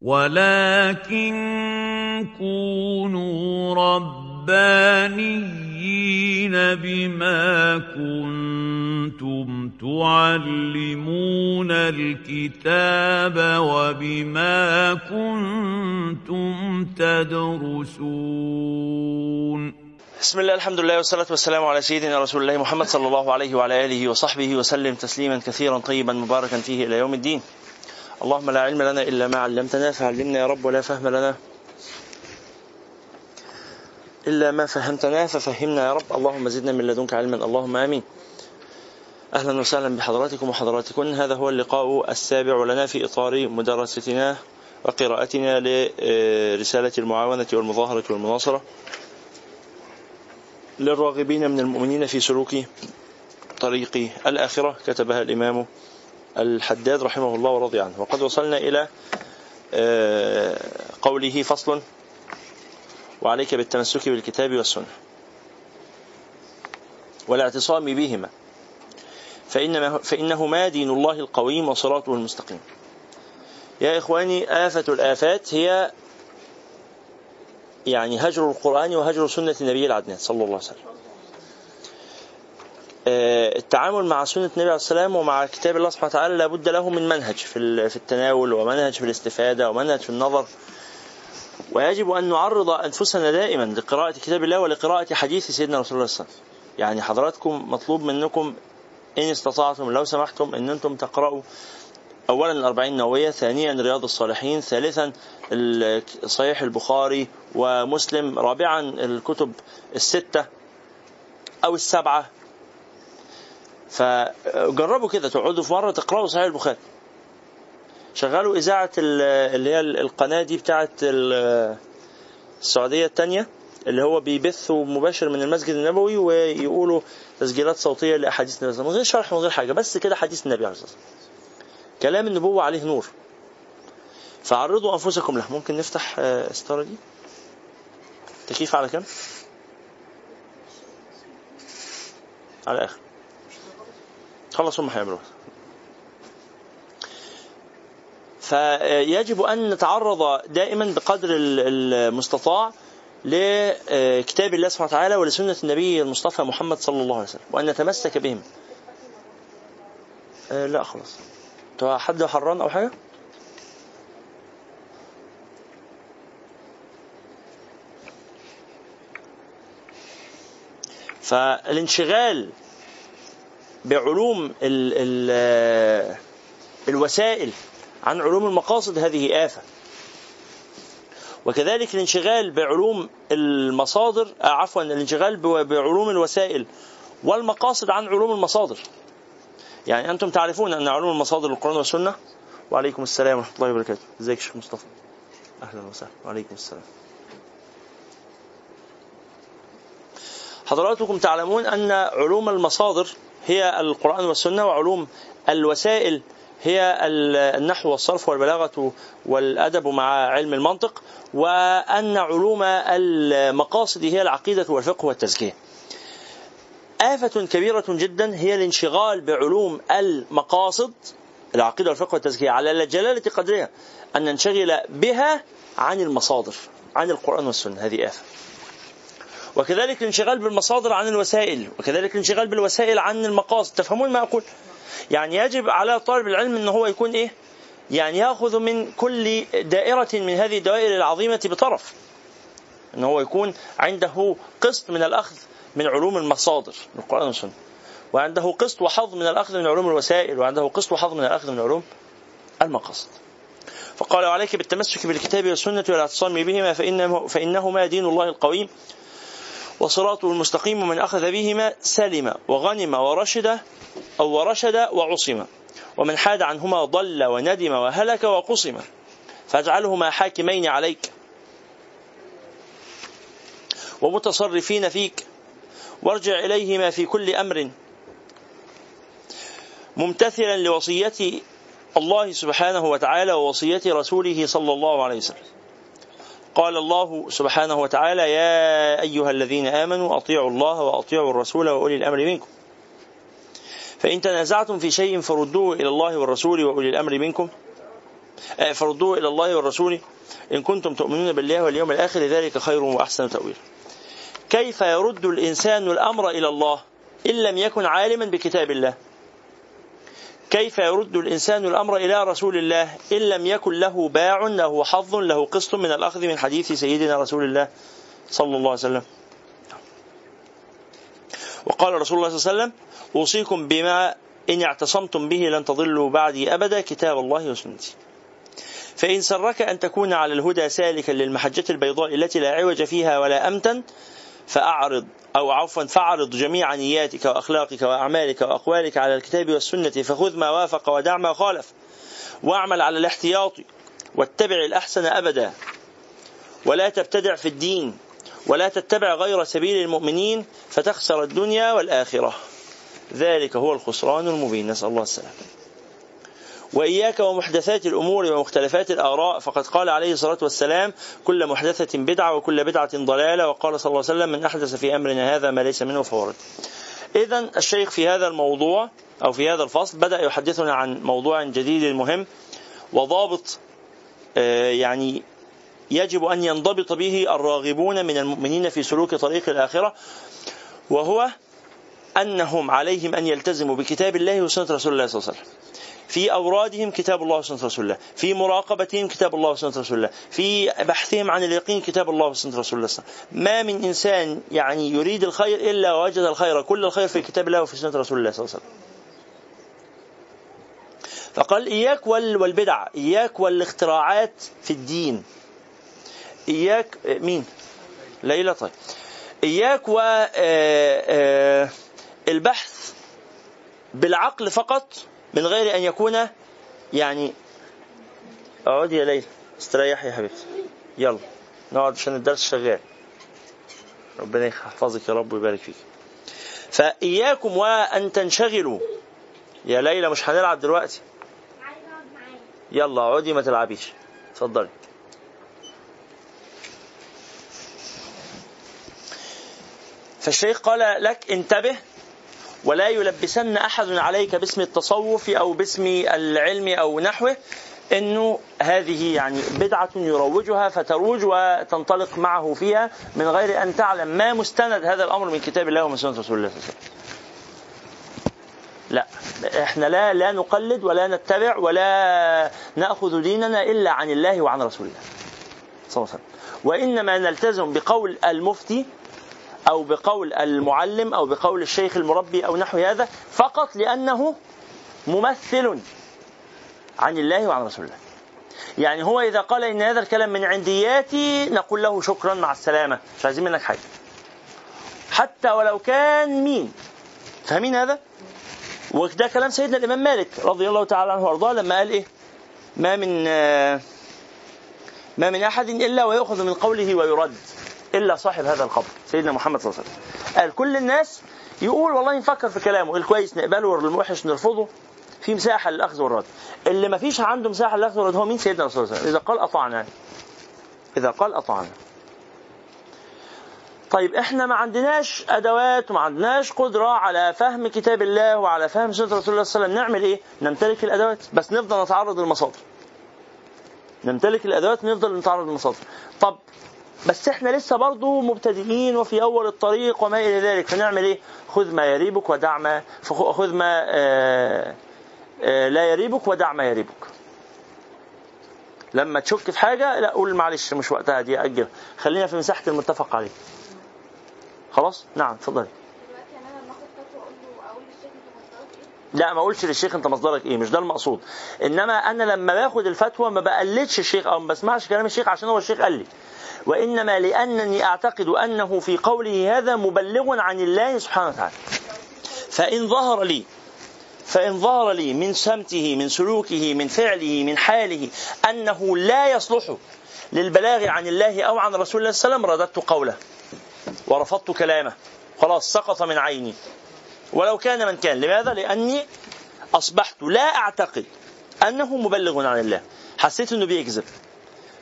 ولكن كونوا ربانيين بما كنتم تعلمون الكتاب وبما كنتم تدرسون بسم الله الحمد لله والصلاة والسلام على سيدنا رسول الله محمد صلى الله عليه وعلى آله وصحبه وسلم تسليما كثيرا طيبا مباركا فيه إلى يوم الدين. اللهم لا علم لنا إلا ما علمتنا فعلمنا يا رب ولا فهم لنا إلا ما فهمتنا ففهمنا يا رب. اللهم زدنا من لدنك علما اللهم آمين. أهلا وسهلا بحضراتكم وحضراتكن هذا هو اللقاء السابع لنا في إطار مدرستنا وقراءتنا لرسالة المعاونة والمظاهرة والمناصرة للراغبين من المؤمنين في سلوك طريق الآخرة كتبها الإمام الحداد رحمه الله ورضي عنه. وقد وصلنا إلى آه، قوله فصل وعليك بالتمسك بالكتاب والسنة والاعتصام بهما. فإنما فإنهما دين الله القويم وصراطه المستقيم. يا إخواني آفة الآفات هي يعني هجر القرآن وهجر سنة النبي العدنان صلى الله عليه وسلم. التعامل مع سنة النبي عليه السلام ومع كتاب الله سبحانه وتعالى لابد له من منهج في في التناول ومنهج في الاستفادة ومنهج في النظر. ويجب أن نعرض أنفسنا دائما لقراءة كتاب الله ولقراءة حديث سيدنا رسول الله صلى الله عليه وسلم. يعني حضراتكم مطلوب منكم إن استطعتم لو سمحتم أن أنتم تقرأوا أولا الأربعين النووية ثانيا رياض الصالحين ثالثا صحيح البخاري ومسلم رابعا الكتب الستة أو السبعة فجربوا كده تقعدوا في مرة تقرأوا صحيح البخاري. شغلوا إذاعة اللي هي القناة دي بتاعه السعودية الثانية اللي هو بيبثوا مباشر من المسجد النبوي ويقولوا تسجيلات صوتية لأحاديث النبي من غير شرح من غير حاجة بس كده حديث النبي عليه الصلاة والسلام. كلام النبوة عليه نور. فعرضوا أنفسكم له. ممكن نفتح الستاره دي؟ تكييف على كم على آخر. خلص هم هيعملوها فيجب أن نتعرض دائما بقدر المستطاع لكتاب الله سبحانه وتعالى ولسنة النبي المصطفى محمد صلى الله عليه وسلم وأن نتمسك بهم. آه، لا خلاص. حد حران أو حاجة؟ فالانشغال بعلوم ال ال الوسائل عن علوم المقاصد هذه آفة. وكذلك الانشغال بعلوم المصادر آه، عفوا الانشغال بعلوم الوسائل والمقاصد عن علوم المصادر. يعني أنتم تعرفون أن علوم المصادر القرآن والسنة؟ وعليكم السلام ورحمة الله وبركاته. إزيك شيخ مصطفى؟ أهلا وسهلا. وعليكم السلام. حضراتكم تعلمون أن علوم المصادر هي القرآن والسنة وعلوم الوسائل هي النحو والصرف والبلاغة والأدب مع علم المنطق وأن علوم المقاصد هي العقيدة والفقه والتزكية. آفة كبيرة جدا هي الانشغال بعلوم المقاصد العقيدة والفقه والتزكية على جلالة قدرها أن ننشغل بها عن المصادر عن القرآن والسنة. هذه آفة. وكذلك الانشغال بالمصادر عن الوسائل وكذلك الانشغال بالوسائل عن المقاصد. تفهمون ما أقول؟ يعني يجب على طالب العلم أنه هو يكون إيه؟ يعني يأخذ من كل دائرة من هذه الدوائر العظيمة بطرف. أنه هو يكون عنده قسط من الأخذ من علوم المصادر القرآن والسنة. وعنده قسط وحظ من الأخذ من علوم الوسائل وعنده قسط وحظ من الأخذ من علوم المقاصد. فقال عليك بالتمسك بالكتاب والسنة والإعتصام بهما فإنه فإنهما دين الله القويم وصراطه المستقيم ومن أخذ بهما سلم وغنم ورشد أو ورشد وعصم ومن حاد عنهما ضل وندم وهلك وقصم فاجعلهما حاكمين عليك ومتصرفين فيك وارجع إليهما في كل أمر ممتثلا لوصية الله سبحانه وتعالى ووصية رسوله صلى الله عليه وسلم قال الله سبحانه وتعالى يا أيها الذين آمنوا أطيعوا الله وأطيعوا الرسول وأولي الأمر منكم. فإن تنازعتم في شيء فردوه إلى الله والرسول وأولي الأمر منكم. آه، فردوه إلى الله والرسول. إن كنتم تؤمنون بالله واليوم الآخر ذلك خير وأحسن تأويل. كيف يرد الإنسان الأمر إلى الله إن لم يكن عالما بكتاب الله؟ كيف يرد الإنسان الأمر إلى رسول الله إن لم يكن له باع له حظ له قسط من الأخذ من حديث سيدنا رسول الله صلى الله عليه وسلم. وقال رسول الله صلى الله عليه وسلم أوصيكم بما إن اعتصمتم به لن تضلوا بعدي أبدا كتاب الله وسنتي. فإن سرك أن تكون على الهدى سالكا للمحجة البيضاء التي لا عوج فيها ولا أمتا فأعرض أو عفوا فأعرض جميع نياتك وأخلاقك وأعمالك وأقوالك على الكتاب والسنة فخذ ما وافق ودع ما خالف واعمل على الاحتياط واتبع الأحسن أبدا. ولا تبتدع في الدين ولا تتبع غير سبيل المؤمنين فتخسر الدنيا والآخرة. ذلك هو الخسران المبين. نسأل الله السلامة. وإياك ومحدثات الأمور ومختلفات الآراء فقد قال عليه الصلاة والسلام كل محدثة بدعة وكل بدعة ضلالة وقال صلى الله عليه وسلم من أحدث في أمرنا هذا ما ليس منه فورد إذا الشيخ في هذا الموضوع أو في هذا الفصل بدأ يحدثنا عن موضوع جديد مهم وضابط آه، يعني يجب أن ينضبط به الراغبون من المؤمنين في سلوك طريق الآخرة وهو أنهم عليهم أن يلتزموا بكتاب الله وسنة رسول الله صلى الله عليه وسلم. في أورادهم كتاب الله وسنة رسول الله في مراقبتهم كتاب الله وسنة رسول الله في بحثهم عن اليقين كتاب الله وسنة رسول الله ما من إنسان يعني يريد الخير إلا وجد الخير كل الخير في كتاب الله وفي سنة رسول الله صلى الله عليه وسلم. فقال إياك والبدع إياك والاختراعات في الدين. إياك مين؟ ليلى طيب. إياك والبحث آه، آه، بالعقل فقط من غير أن يكون يعني اقعدي يا ليلى استريحي يا حبيبتي. يلا. نقعد عشان الدرس شغال. ربنا يحفظك يا رب ويبارك فيك. فإياكم وأن تنشغلوا. يا ليلى مش هنلعب دلوقتي. يلا اقعدي ما تلعبيش. اتفضلي. فالشيخ قال لك انتبه. ولا يلبسن أحد عليك باسم التصوف أو باسم العلم أو نحوه إنه هذه يعني بدعة يروجها فتروج وتنطلق معه فيها من غير أن تعلم ما مستند هذا الأمر من كتاب الله ومن سنة رسول الله صلى الله عليه وسلم. لا إحنا لا لا نقلد ولا نتبع ولا نأخذ ديننا إلا عن الله وعن رسول الله صلى الله عليه وسلم. وإنما نلتزم بقول المفتي أو بقول المعلم أو بقول الشيخ المربي أو نحو هذا فقط لأنه ممثل عن الله وعن رسول الله. يعني هو إذا قال إن هذا الكلام من عندياتي نقول له شكرا مع السلامة. مش عايزين منك حاجة. حتى ولو كان مين. فاهمين هذا؟ وده كلام سيدنا الإمام مالك رضي الله تعالى عنه وأرضاه لما قال إيه؟ ما من ما من أحد إلا ويأخذ من قوله ويرد. إلا صاحب هذا القبر سيدنا محمد صلى الله عليه وسلم. قال كل الناس يقول والله نفكر في كلامه. الكويس نقبله والوحش نرفضه. في مساحة للأخذ والرد. اللي ما فيش عنده مساحة للأخذ والرد هو مين؟ سيدنا رسول الله إذا قال أطعنا. إذا قال أطعنا. طيب إحنا ما عندناش أدوات وما عندناش قدرة على فهم كتاب الله وعلى فهم سنة رسول الله صلى الله عليه وسلم. نعمل إيه؟ نمتلك الأدوات. بس نفضل نتعرض للمصادر. نمتلك الأدوات نفضل نتعرض للمصادر. طب بس إحنا لسه برضه مبتدئين وفي أول الطريق وما إلى ذلك فنعمل إيه؟ خذ ما يريبك ودع ما خذ ما آآ آآ لا يريبك ودع ما يريبك. لما تشك في حاجة لا قول معلش مش وقتها دي أجل خلينا في مساحة المتفق عليه. خلاص؟ نعم اتفضلي. لا ما اقولش للشيخ انت مصدرك إيه مش ده المقصود. انما أنا لما باخد الفتوى ما بقلدش الشيخ أو ما بسمعش كلام الشيخ عشان هو الشيخ قال لي. وإنما لأنني أعتقد أنه في قوله هذا مبلغ عن الله سبحانه وتعالى. فإن ظهر لي فإن ظهر لي من سمته من سلوكه من فعله من حاله أنه لا يصلح للبلاغ عن الله أو عن رسول الله صلى الله عليه وسلم رددت قوله ورفضت كلامه. خلاص سقط من عيني. ولو كان من كان. لماذا؟ لأني أصبحت لا أعتقد أنه مبلغ عن الله. حسيت أنه بيكذب.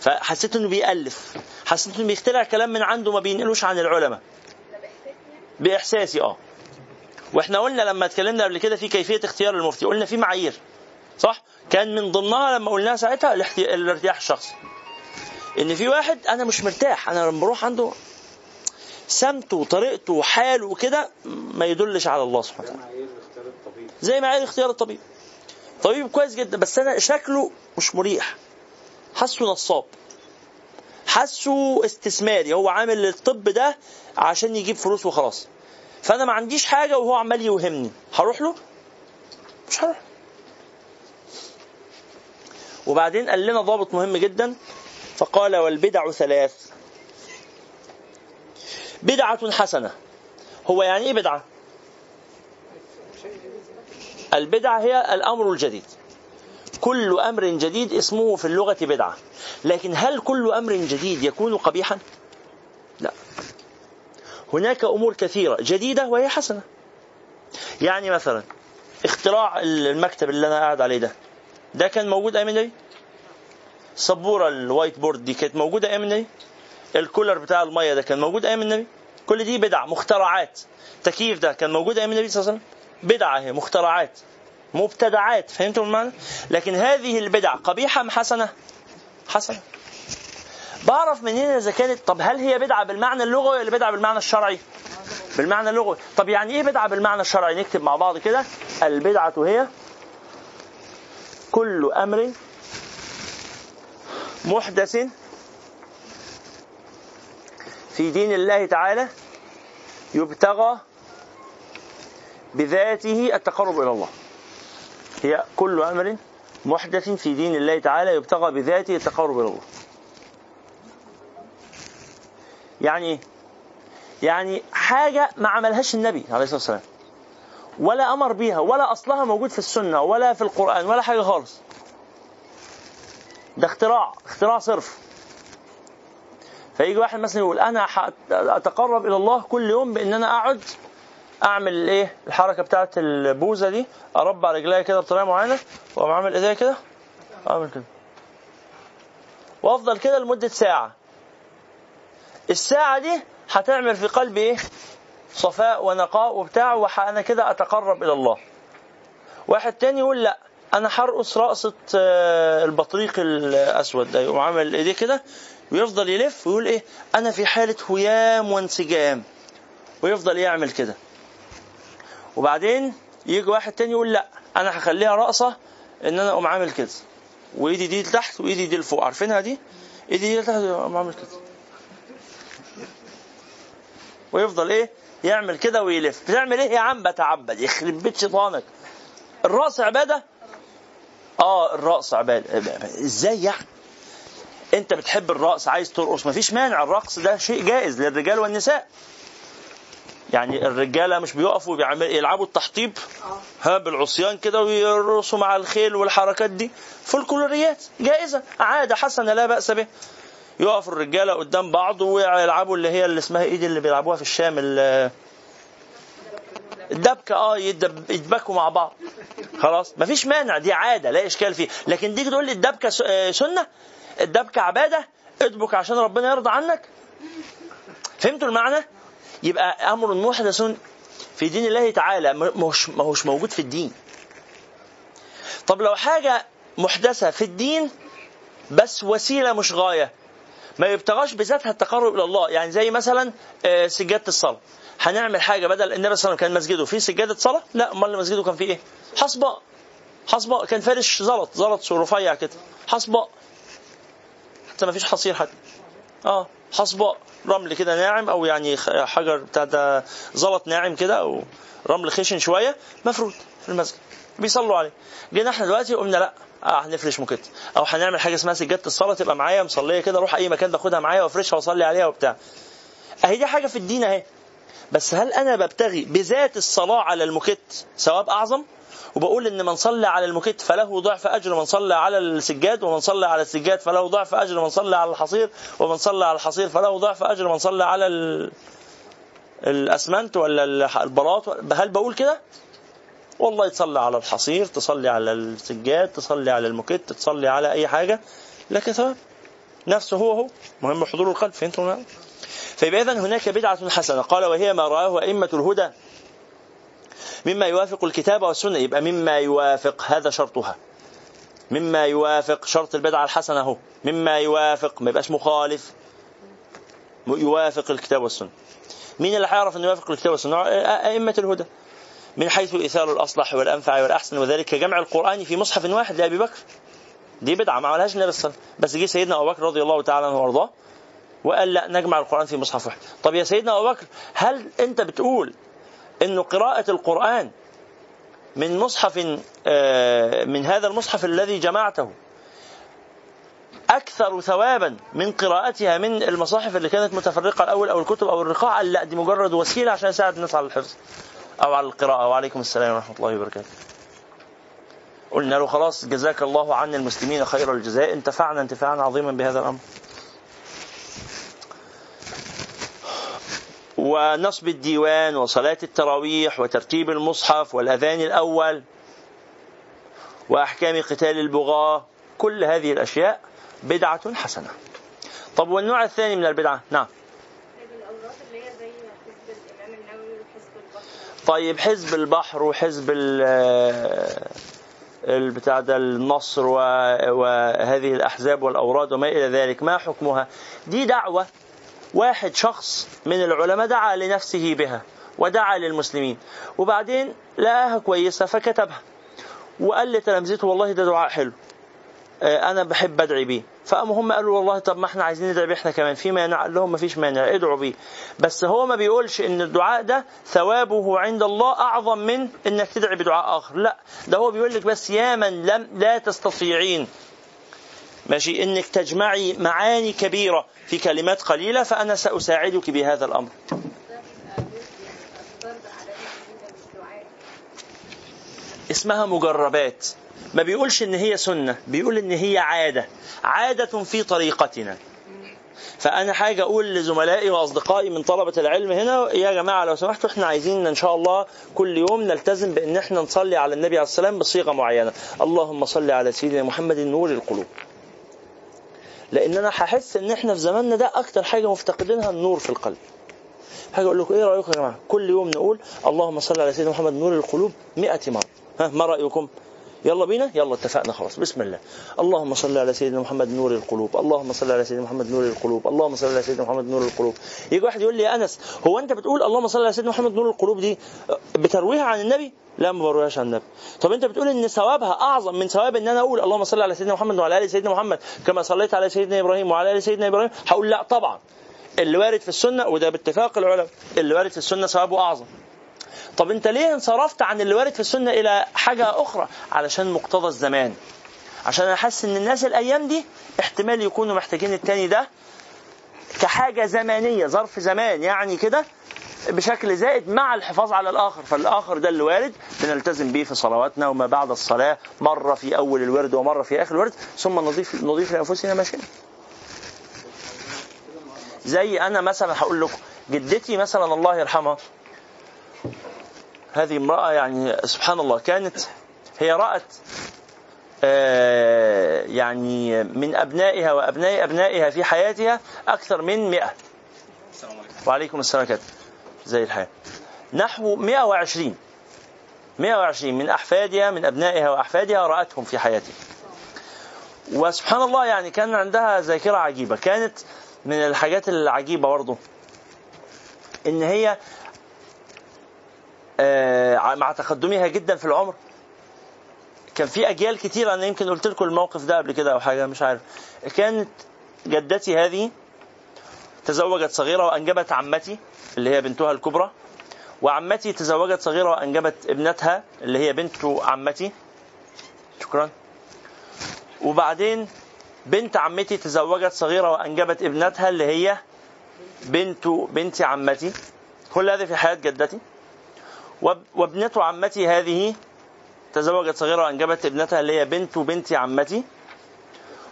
فحسيت إنه بيألف. حسيت إنه بيخترع كلام من عنده ما بينقلوش عن العلماء. بإحساسي آه. وإحنا قلنا لما اتكلمنا قبل كده في كيفية اختيار المفتي قلنا في معايير. صح؟ كان من ضمنها لما قلناها ساعتها الارتياح الشخصي. إن في واحد أنا مش مرتاح أنا لما بروح عنده سمته وطريقته وحاله وكده ما يدلش على الله سبحانه وتعالى. زي معايير اختيار الطبيب. طبيب كويس جدا بس أنا شكله مش مريح. حاسه نصاب. حاسه استثماري. هو عامل الطب ده عشان يجيب فلوس وخلاص. فأنا ما عنديش حاجة وهو عمال يوهمني. هروح له؟ مش هروح. وبعدين قال لنا ضابط مهم جدا فقال والبدع ثلاث. بدعة حسنة. هو يعني إيه بدعة؟ البدعة هي الأمر الجديد. كل أمر جديد اسمه في اللغة بدعة. لكن هل كل أمر جديد يكون قبيحا؟ لا. هناك أمور كثيرة جديدة وهي حسنة. يعني مثلا اختراع المكتب اللي أنا قاعد عليه ده. ده كان موجود أيام النبي؟ السبورة ال white board دي كانت موجودة أيام النبي؟ الكولر بتاع المية ده كان موجود أيام النبي؟ كل دي بدع مخترعات. تكييف ده كان موجود أيام النبي صلى الله عليه وسلم؟ بدعة هي مخترعات مبتدعات فهمتم المعنى؟ لكن هذه البدع قبيحة أم حسنة؟ حسنة. بعرف منين إذا كانت طب هل هي بدعة بالمعنى اللغوي ولا بدعة بالمعنى الشرعي؟ بالمعنى اللغوي. طب يعني إيه بدعة بالمعنى الشرعي؟ نكتب مع بعض كده. البدعة هي كل أمر محدث في دين الله تعالى يبتغى بذاته التقرب إلى الله. هي كل أمر محدث في دين الله تعالى يبتغى بذاته التقرب إلى الله. يعني يعني حاجة ما عملهاش النبي عليه الصلاة والسلام. ولا أمر بيها ولا أصلها موجود في السنة ولا في القرآن ولا حاجة خالص. ده اختراع اختراع صرف. فيجي واحد مثلا يقول أنا أتقرب إلى الله كل يوم بإن أنا أقعد أعمل إيه الحركة بتاعه البوزة دي أربع رجلي كده بطريقة معينة وأقوم عامل إيديا كده أعمل كده. وأفضل كده لمدة ساعة. الساعة دي هتعمل في قلبي إيه؟ صفاء ونقاء وبتاع وأنا كده أتقرب إلى الله. واحد تاني يقول لأ أنا هرقص رقصة آه، البطريق الأسود ده يقوم عامل إيديه كده ويفضل يلف ويقول إيه؟ أنا في حالة هيام وانسجام. ويفضل يعمل كده. وبعدين يجي واحد تاني يقول لأ أنا هخليها رقصة إن أنا أقوم عامل كده. وإيدي دي لتحت وإيدي دي لفوق. عارفينها دي؟ إيدي دي لتحت اقوم عامل كده. ويفضل إيه؟ يعمل كده ويلف. بتعمل إيه؟ يا عم بتعبد. يخرب بيت شيطانك. الرقص عبادة؟ آه الرقص عبادة. إزاي يعني؟ انت بتحب الرقص عايز ترقص مفيش مانع الرقص ده شيء جائز للرجال والنساء. يعني الرجاله مش بيقفوا بيعمل يلعبوا التحطيب ها بالعصيان كده ويرقصوا مع الخيل والحركات دي. فولكلوريات جائزة عادة حسنة لا بأس به. يقف الرجالة قدام بعض ويلعبوا اللي هي اللي اسمها إيه دي اللي بيلعبوها في الشام الدبكة آه يدبكوا مع بعض. خلاص؟ مفيش مانع دي عادة لا إشكال فيه لكن تيجي تقول لي الدبكة آه، سنة؟ الدبكه عباده ادبك عشان ربنا يرضى عنك. فهمتوا المعنى؟ يبقى أمر محدث في دين الله تعالى مش ما هوش موجود في الدين. طب لو حاجة محدثة في الدين بس وسيلة مش غاية ما يبتغاش بذاتها التقرب إلى الله. يعني زي مثلا آه، سجادة الصلاة. هنعمل حاجة بدل النبي صلى الله عليه وسلم كان مسجده فيه سجادة صلاة؟ لا أمال مسجده كان فيه إيه؟ حصباء. حصباء. كان فارش زلط زلط رفيع كده. حصباء. حتى ما فيش حصير حتى آه حصباء رمل كده ناعم أو يعني حجر بتاع ده زلط ناعم كده أو رمل خشن شوية مفروض في المسجد. بيصلوا عليه. جينا إحنا دلوقتي قلنا لا آه هنفرش موكيت أو هنعمل حاجة اسمها سجادة الصلاة تبقى معايا مصلية كده أروح أي مكان باخدها معايا وأفرشها وأصلي عليها وبتاع. أهي دي حاجة في الدين أهي. بس هل أنا ببتغي بذات الصلاة على الموكيت ثواب أعظم؟ وبقول إن من صلى على المكت فله ضعف أجر من صلى على السجاد ومن صلى على السجاد فله ضعف أجر من صلى على الحصير ومن صلى على الحصير فله ضعف أجر من صلى على الأسمنت ولا البلاط هل بقول كده؟ والله تصلي على الحصير تصلي على السجاد تصلي على المكت تصلي على أي حاجة لك ثواب. نفسه هو هو. مهم حضور القلب فهمتم فيبقى اذا هناك بدعة حسنة. قال وهي ما رآه أئمة الهدى. مما يوافق الكتاب والسنة. يبقى مما يوافق هذا شرطها. مما يوافق شرط البدعة الحسنة اهو مما يوافق ما يبقاش مخالف. يوافق الكتاب والسنة. مين اللي هيعرف انه يوافق الكتاب والسنة؟ أئمة الهدى. من حيث إيثار الأصلح والأنفع والأحسن وذلك جمع القرآن في مصحف واحد لأبي بكر. دي بدعة ما عملهاش النبي صلى الله عليه وسلم بس جه سيدنا أبو بكر رضي الله تعالى عنه وأرضاه وقال لا نجمع القرآن في مصحف واحد. طب يا سيدنا أبو بكر هل أنت بتقول أنه قراءة القرآن من مصحف آه، من هذا المصحف الذي جمعته أكثر ثوابا من قراءتها من المصاحف اللي كانت متفرقة الأول أو الكتب أو الرقاع. لا دي مجرد وسيلة عشان يساعد الناس على الحفظ أو على القراءة. وعليكم السلام ورحمة الله وبركاته. قلنا له خلاص جزاك الله عن المسلمين خير الجزاء. انتفعنا انتفاعا عظيما بهذا الأمر. ونصب الديوان وصلاة التراويح وترتيب المصحف والأذان الأول وأحكام قتال البغاة كل هذه الأشياء بدعة حسنة. طب والنوع الثاني من البدعة؟ نعم. طيب حزب البحر وحزب البتاع ده النصر وهذه الأحزاب والأوراد وما إلى ذلك ما حكمها؟ دي دعوة واحد شخص من العلماء دعا لنفسه بها ودعا للمسلمين. وبعدين لقاها كويسة فكتبها. وقال لتلامذته والله ده دعاء حلو. آه، أنا بحب أدعي بيه. فقاموا هم قالوا والله طب ما إحنا عايزين ندعي بيه إحنا كمان. في مانع قال لهم ما فيش مانع ادعوا بيه. بس هو ما بيقولش إن الدعاء ده ثوابه عند الله أعظم من إنك تدعي بدعاء آخر. لا ده هو بيقول لك بس يا من لم لا تستطيعين. ماشي؟ إنك تجمعي معاني كبيرة في كلمات قليلة فأنا سأساعدك بهذا الأمر. اسمها مجربات. ما بيقولش إن هي سنة بيقول إن هي عادة. عادة في طريقتنا. فأنا حاجة أقول لزملائي وأصدقائي من طلبة العلم هنا يا جماعة لو سمحتوا إحنا عايزين إن شاء الله كل يوم نلتزم بإن إحنا نصلي على النبي عليه السلام بصيغة معينة. اللهم صل على سيدنا محمد نور القلوب. لأن أنا هحس إن إحنا في زماننا ده أكتر حاجة مفتقدينها النور في القلب. حاجة أقول لكم إيه رأيكم يا جماعة؟ كل يوم نقول اللهم صل على سيدنا محمد نور القلوب 100 مرة. ها ما رأيكم؟ يلا بينا؟ يلا اتفقنا خلاص. بسم الله. اللهم صل على سيدنا محمد نور القلوب. اللهم صل على سيدنا محمد نور القلوب. اللهم صل على سيدنا محمد نور القلوب. يجي واحد يقول لي يا أنس هو أنت بتقول اللهم صل على سيدنا محمد نور القلوب دي بترويها عن النبي؟ لا ما برويهاش عن النبي طب انت بتقول إن ثوابها أعظم من ثواب إن أنا أقول اللهم صل على سيدنا محمد وعلى آل سيدنا محمد كما صليت على سيدنا إبراهيم وعلى آل سيدنا إبراهيم. هقول لا طبعا. اللي وارد في السنة وده باتفاق العلماء اللي وارد في السنة ثوابه أعظم. طب انت ليه انصرفت عن اللي وارد في السنة إلى حاجة أخرى؟ علشان مقتضى الزمان. عشان أنا حاسس إن الناس الأيام دي احتمال يكونوا محتاجين التاني ده كحاجة زمانية ظرف زمان يعني كده بشكل زائد مع الحفاظ على الآخر. فالآخر ده اللي وارد بنلتزم به في صلواتنا وما بعد الصلاة مرة في أول الورد ومرة في آخر الورد ثم نضيف نضيف لأنفسنا ما شئنا زي أنا مثلا هقول لكم جدتي مثلا الله يرحمها هذه امرأة يعني سبحان الله كانت هي رأت آه، يعني من أبنائها وأبناء أبنائها في حياتها أكثر من مئة. وعليكم السلام عليكم زي الحياة نحو 120 120 من أحفادها من أبنائها وأحفادها رأتهم في حياتها وسبحان الله يعني كان عندها ذاكرة عجيبة. كانت من الحاجات العجيبة برضه إن هي آه، مع تقدمها جدا في العمر. كان في أجيال كتير أنا يمكن قلت لكم الموقف ده قبل كده أو حاجة مش عارف. كانت جدتي هذه تزوجت صغيرة وأنجبت عمتي اللي هي بنتها الكبرى. وعمتي تزوجت صغيرة وأنجبت ابنتها اللي هي بنت عمتي. شكرا. وبعدين بنت عمتي تزوجت صغيرة وأنجبت ابنتها اللي هي بنت بنت عمتي. كل هذا في حياة جدتي. وابنة عمتي هذه تزوجت صغيرة وأنجبت ابنتها اللي هي بنت بنت عمتي.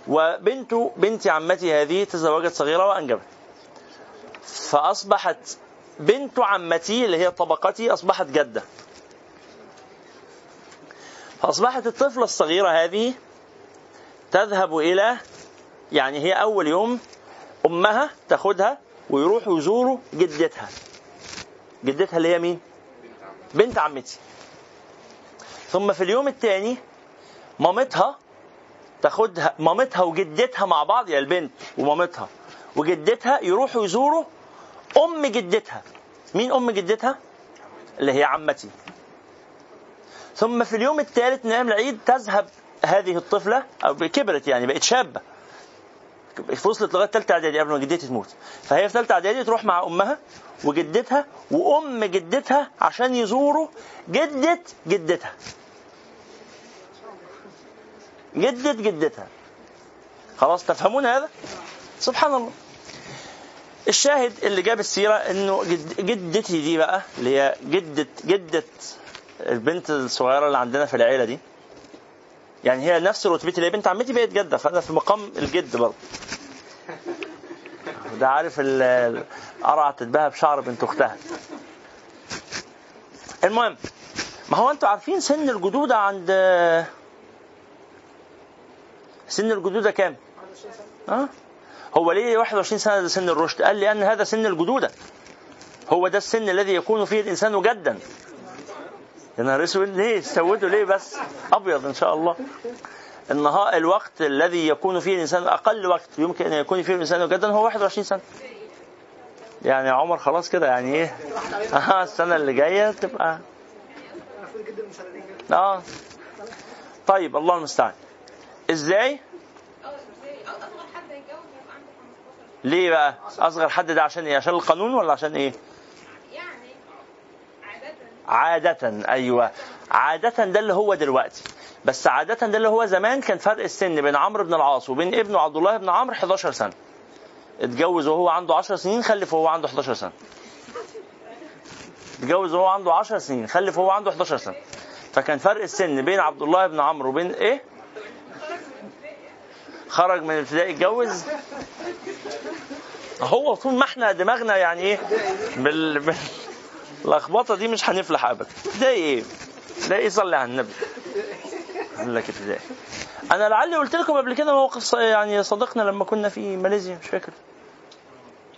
وبنت بنت عمتي هذه تزوجت صغيرة وأنجبت. فأصبحت بنت عمتي اللي هي طبقتي أصبحت جدة. فأصبحت الطفلة الصغيرة هذه تذهب إلى يعني هي أول يوم أمها تاخدها ويروحوا يزوروا جدتها. جدتها اللي هي مين؟ بنت عمتي. ثم في اليوم الثاني مامتها تاخدها مامتها وجدتها مع بعض يا البنت ومامتها. وجدتها يروحوا يزوروا أم جدتها. مين أم جدتها؟ اللي هي عمتي. ثم في اليوم الثالث من أيام العيد تذهب هذه الطفلة أو كبرت يعني بقت شابة. وصلت لغاية ثالثه إعدادي قبل ما جدتي تموت. فهي في ثالثه إعدادي تروح مع أمها وجدتها وأم جدتها عشان يزوروا جدة جدتها. جدة جدتها. خلاص تفهمون هذا؟ سبحان الله. الشاهد اللي جاب السيرة إنه جد جدتي دي بقى اللي هي جدة جدة البنت الصغيرة اللي عندنا في العيلة دي. يعني هي نفس رتبتي اللي هي بنت عمتي بقت جدة فأنا في مقام الجد برضه. ده عارف القرعة تتباهى بشعر بنت أختها. المهم ما هو أنتوا عارفين سن الجدودة عند سن الجدودة كام؟ آه هو ليه 21 سنة ده سن الرشد؟ قال لأن هذا سن الجدودة. هو ده السن الذي يكون فيه الإنسان جدا. يا نهار اسود ليه؟ سودوا ليه بس؟ أبيض إن شاء الله. النهار الوقت الذي يكون فيه الإنسان أقل وقت يمكن أن يكون فيه الإنسان جدا هو 21 سنة. يعني عمر خلاص كده يعني إيه؟ آه السنة اللي جاية تبقى آه. طيب الله المستعان. إزاي؟ ليه بقى؟ أصغر حد ده عشان إيه؟ عشان القانون ولا عشان إيه؟ عادة أيوة. عادة ده اللي هو دلوقتي. بس عادة ده اللي هو زمان كان فرق السن بين عمرو بن العاص وبين ابنه عبد الله بن عمرو 11 سنة. اتجوز وهو عنده 10 سنين خلف وهو عنده 11 سنة. اتجوز وهو عنده 10 سنين خلف وهو عنده 11 سنة. فكان فرق السن بين عبد الله بن عمرو وبين إيه؟ خرج من الابتدائي اتجوز. هو طول ما إحنا دماغنا يعني إيه بال... بال... اللخبطة دي مش هنفلح ابدا. ده إيه؟ إيه صلي على النبي؟ قال لك ابتدائي أنا لعلي قلت لكم قبل كده موقف يعني صديقنا لما كنا في ماليزيا مش فاكر.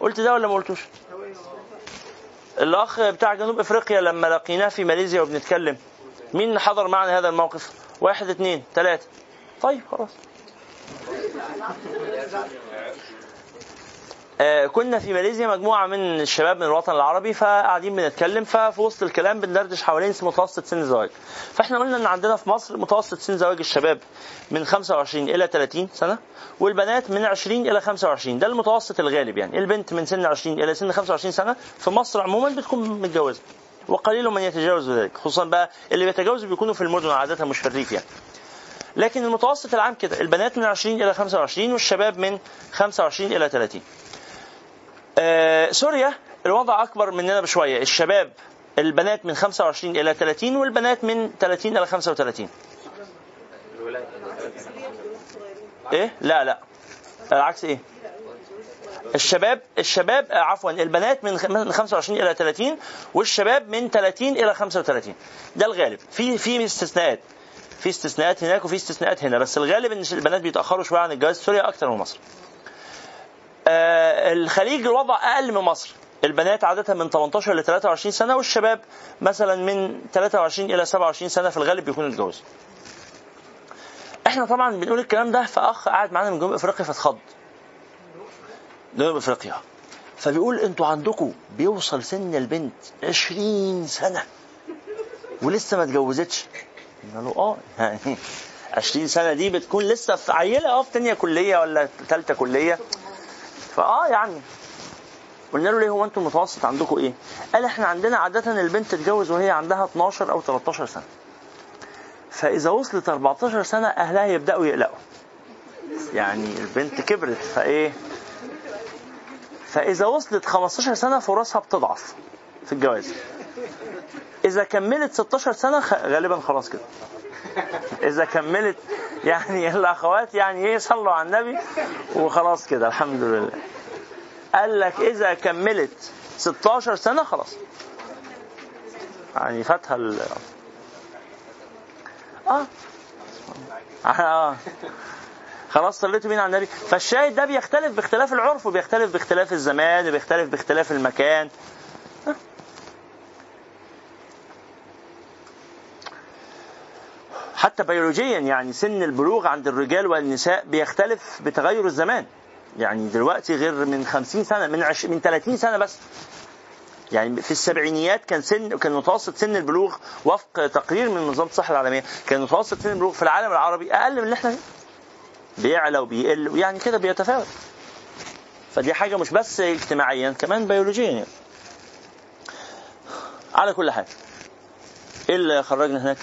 قلت ده ولا ما قلتوش؟ الأخ بتاع جنوب إفريقيا لما لقيناه في ماليزيا وبنتكلم مين حضر معنا هذا الموقف؟ واحد اثنين ثلاثة طيب خلاص. كنا في ماليزيا مجموعة من الشباب من الوطن العربي فقاعدين بنتكلم ففي وسط الكلام بندردش حوالين متوسط سن الزواج فإحنا قلنا إن عندنا في مصر متوسط سن زواج الشباب من 25 إلى 30 سنة والبنات من 20 إلى 25 ده المتوسط الغالب يعني. البنت من سن 20 إلى سن 25 سنة في مصر عموما بتكون متجوزة وقليل من يتجاوز ذلك خصوصا بقى اللي بيتجاوزوا بيكونوا في المدن عادة مش في الريف يعني. لكن المتوسط العام كده البنات من 20 إلى 25 والشباب من 25 إلى 30 آه سوريا الوضع أكبر مننا بشوية. الشباب البنات من 25 إلى 30 والبنات من 30 إلى 35 إيه؟ لا لا. العكس إيه؟ الشباب الشباب آه، عفوا البنات من 25 إلى 30 والشباب من 30 إلى 35 ده الغالب. في في استثناءات. في استثناءات هناك وفي استثناءات هنا. بس الغالب إن البنات بيتأخروا شوية عن الجواز سوريا أكثر من مصر. الخليج الوضع أقل من مصر البنات عادة من 18 ل 23 سنة والشباب مثلا من 23 إلى 27 سنة في الغالب بيكونوا اتجوزوا. إحنا طبعا بنقول الكلام ده فأخ قاعد معانا من جنوب أفريقيا فاتخض. جنوب أفريقيا. فبيقول أنتوا عندكم بيوصل سن البنت 20 سنة ولسه ما اتجوزتش. قال له آه يعني 20 سنة دي بتكون لسه في عيلة آه في ثانية كلية ولا ثالثة كلية فآه يعني قلنا له ليه هو أنتم المتوسط عندكم إيه؟ قال إحنا عندنا عادة البنت تتجوز وهي عندها 12 أو 13 سنة. فإذا وصلت 14 سنة أهلها يبدأوا يقلقوا. يعني البنت كبرت فإيه؟ فإذا وصلت 15 سنة فرصها بتضعف في الجواز. إذا كملت 16 سنة غالبا خلاص كده. إذا كملت يعني الأخوات يعني إيه صلوا على النبي وخلاص كده الحمد لله. قال لك إذا كملت 16 سنة خلاص. يعني فاتها ال آه آه خلاص صليتوا بينا على النبي فالشاهد ده بيختلف باختلاف العرف وبيختلف باختلاف الزمان وبيختلف باختلاف المكان حتى بيولوجيا يعني سن البلوغ عند الرجال والنساء بيختلف بتغير الزمان. يعني دلوقتي غير من 50 سنة من عش من 30 سنة بس. يعني في السبعينيات كان سن كان متوسط سن البلوغ وفق تقرير من منظمة الصحة العالمية. كان متوسط سن البلوغ في العالم العربي أقل من اللي إحنا فيه. بيعلى وبيقل ويعني كده بيتفاوت. فدي حاجة مش بس اجتماعيا كمان بيولوجيا يعني. على كل حال إيه اللي خرجنا هناك؟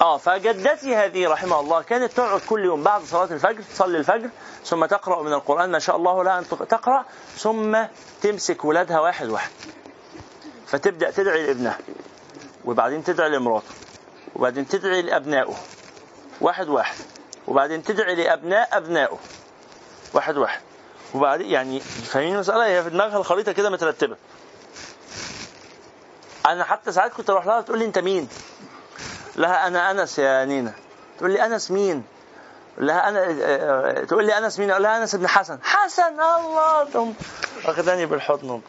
آه فجدتي هذه رحمها الله. كانت تقعد كل يوم بعد صلاة الفجر تصلي الفجر ثم تقرأ من القرآن. ما شاء الله لها أن تقرأ ثم تمسك ولادها واحد واحد. فتبدأ تدعي لابنها وبعدين تدعي لمراته وبعدين تدعي لأبنائه. واحد واحد. وبعدين تدعي لأبناء أبنائه. واحد واحد. وبعدين يعني فاهمين المسألة؟ هي في دماغها الخريطة كده مترتبة. أنا حتى ساعات كنت أروح لها تقول لي أنت مين؟ لها أنا أنس يا نينا تقول لي أنس مين؟ لها أنا تقول لي أنس مين؟ أقول لها أنس بن حسن. حسن الله تقوم واخداني بالحضن.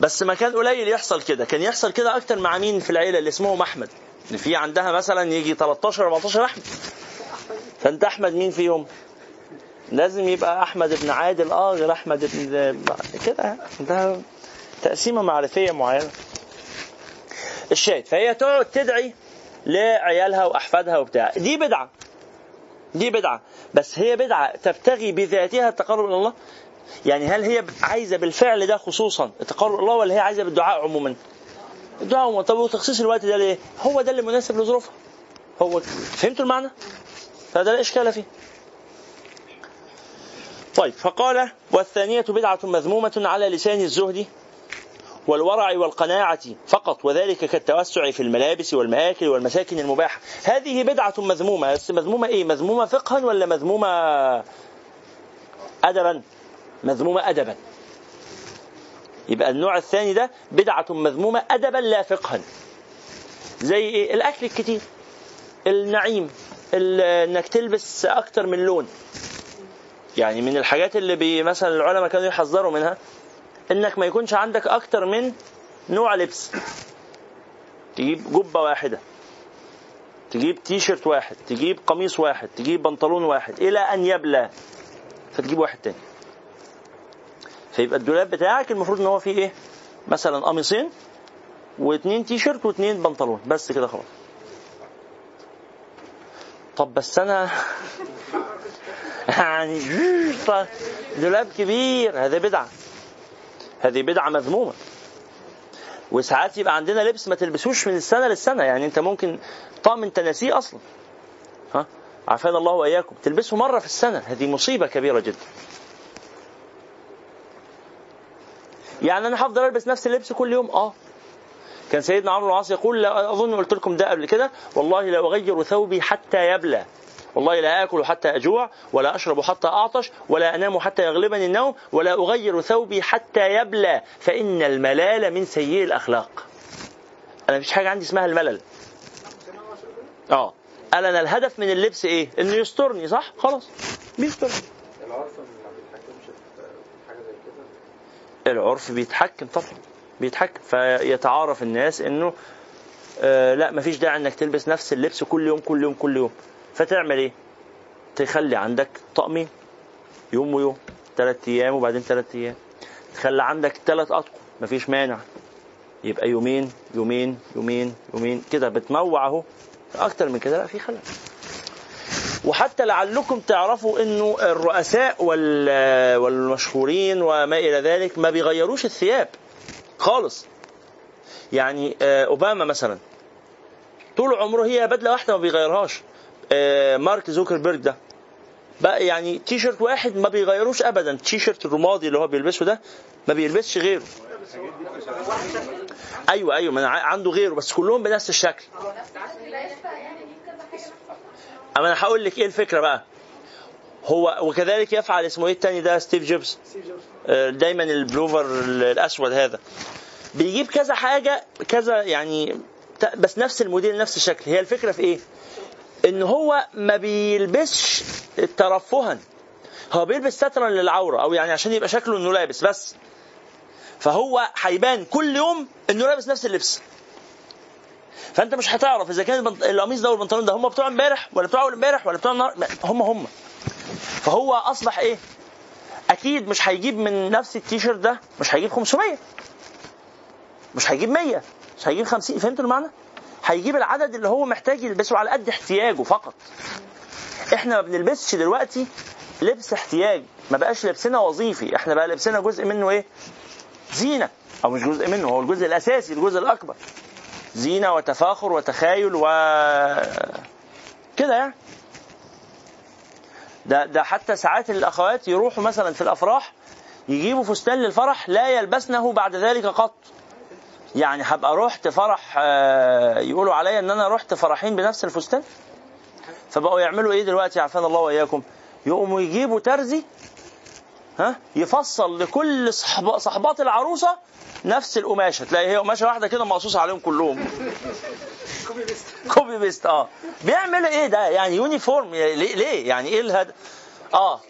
بس ما كان قليل يحصل كده. كان يحصل كده أكتر مع مين في العيلة اللي اسمهم أحمد؟ اللي في عندها مثلا يجي 13 14 أحمد. فأنت أحمد مين فيهم؟ لازم يبقى أحمد بن عادل آه غير أحمد بن كده. ده تقسيمة معرفية معينة. الشاهد فهي تقعد تدعي لعيالها وأحفادها وبتاع. دي بدعة. دي بدعة. بس هي بدعة تبتغي بذاتها التقرب إلى الله. يعني هل هي عايزة بالفعل ده خصوصا التقرب إلى الله ولا هي عايزة بالدعاء عموما؟ الدعاء عموما. طب وتخصيص الوقت ده ليه؟ هو ده اللي مناسب لظروفها. هو فهمتوا المعنى؟ فده لا فيه. طيب فقال والثانية بدعة مذمومة على لسان الزهد. والورع والقناعة فقط وذلك كالتوسع في الملابس والمآكل والمساكن المباحة. هذه بدعة مذمومة. بس مذمومة إيه؟ مذمومة فقها ولا مذمومة أدبا؟ مذمومة أدبا. يبقى النوع الثاني ده بدعة مذمومة أدبا لا فقها. زي إيه؟ الأكل الكتير النعيم إنك تلبس أكتر من لون. يعني من الحاجات اللي مثلا العلماء كانوا يحذروا منها. إنك ما يكونش عندك أكتر من نوع لبس. تجيب جبة واحدة. تجيب تي شيرت واحد. تجيب قميص واحد. تجيب بنطلون واحد. إلى أن يبلى. فتجيب واحد تاني. فيبقى الدولاب بتاعك المفروض إن هو فيه إيه؟ مثلا قميصين واثنين تي شيرت واثنين بنطلون. بس كده خلاص. طب بس أنا يعني دولاب كبير. هذا بدعة. هذه بدعة مذمومة. وساعات يبقى عندنا لبس ما تلبسوش من السنة للسنة يعني انت ممكن طقم انت ناسيه أصلا. ها؟ عافانا الله وإياكم. تلبسه مرة في السنة. هذه مصيبة كبيرة جدا. يعني أنا هفضل ألبس نفس اللبس كل يوم؟ آه. كان سيدنا عمرو العاص يقول لا أظن قلت لكم ده قبل كده والله لا اغير ثوبي حتى يبلى. والله لا آكل حتى أجوع ولا أشرب حتى أعطش ولا أنام حتى يغلبني النوم ولا أغير ثوبي حتى يبلى. فإن الملال من سيء الأخلاق. أنا مفيش حاجة عندي اسمها الملل. آه. قال أنا الهدف من اللبس إيه؟ إنه يسترني صح؟ خلاص. بيسترني العرف بيتحكم طبعا بيتحكم. فيتعارف الناس إنه آه لا مفيش داعي إنك تلبس نفس اللبس كل يوم كل يوم كل يوم. فتعمل إيه؟ تخلي عندك طقمين يوم ويوم ثلاث أيام وبعدين ثلاث أيام. تخلي عندك ثلاث أطقم مفيش مانع. يبقى يومين يومين يومين يومين. كده بتموع أهو. أكتر من كده لا في خلل وحتى لعلكم تعرفوا إنه الرؤساء والمشهورين وما إلى ذلك ما بيغيروش الثياب خالص. يعني آه، أوباما مثلا طول عمره هي بدلة واحدة ما بيغيرهاش. مارك زوكربيرج ده. بقى يعني تي شيرت واحد ما بيغيروش ابدا. تي شيرت الرمادي اللي هو بيلبسه ده ما بيلبسش غيره. أيوه أيوه ما عنده غيره بس كلهم بنفس الشكل. أما أنا هقول لك إيه الفكرة بقى. هو وكذلك يفعل اسمه إيه التاني ده؟ ستيف جوبز. آه، دايما البلوفر الأسود هذا. بيجيب كذا حاجة كذا يعني بس نفس الموديل نفس الشكل. هي الفكرة في إيه؟ إن هو ما بيلبسش ترفها. هو بيلبس سترا للعورة أو يعني عشان يبقى شكله إنه لابس بس. فهو هيبان كل يوم إنه لابس نفس اللبس. فأنت مش هتعرف إذا كان القميص ده والبنطلون ده هم بتوع امبارح ولا بتوع أول امبارح ولا بتوع النهار هم هم. فهو أصبح إيه؟ أكيد مش هيجيب من نفس التيشيرت ده مش هيجيب 500 مش هيجيب 100 مش هيجيب 50 فهمتوا المعنى؟ هيجيب العدد اللي هو محتاج يلبسه على قد احتياجه فقط. إحنا ما بنلبسش دلوقتي لبس احتياج ما بقاش لبسنا وظيفي إحنا بقى لبسنا جزء منه إيه؟ زينة أو مش جزء منه هو الجزء الأساسي الجزء الأكبر. زينة وتفاخر وتخايل و كده يعني. ده ده حتى ساعات الأخوات يروحوا مثلا في الأفراح يجيبوا فستان للفرح لا يلبسنه بعد ذلك قط. يعني هبقى رحت فرح آه، يقولوا عليا إن أنا رحت فرحين بنفس الفستان. فبقوا يعملوا إيه دلوقتي؟ عافانا الله وإياكم. يقوموا يجيبوا ترزي ها يفصل لكل صحب صحبات العروسة نفس القماشة. تلاقي هي قماشة واحدة كده مقصوصه عليهم كلهم. copy paste آه. بيعمل إيه ده؟ يعني uniform ليه, ليه؟ يعني إيه الهدف آه.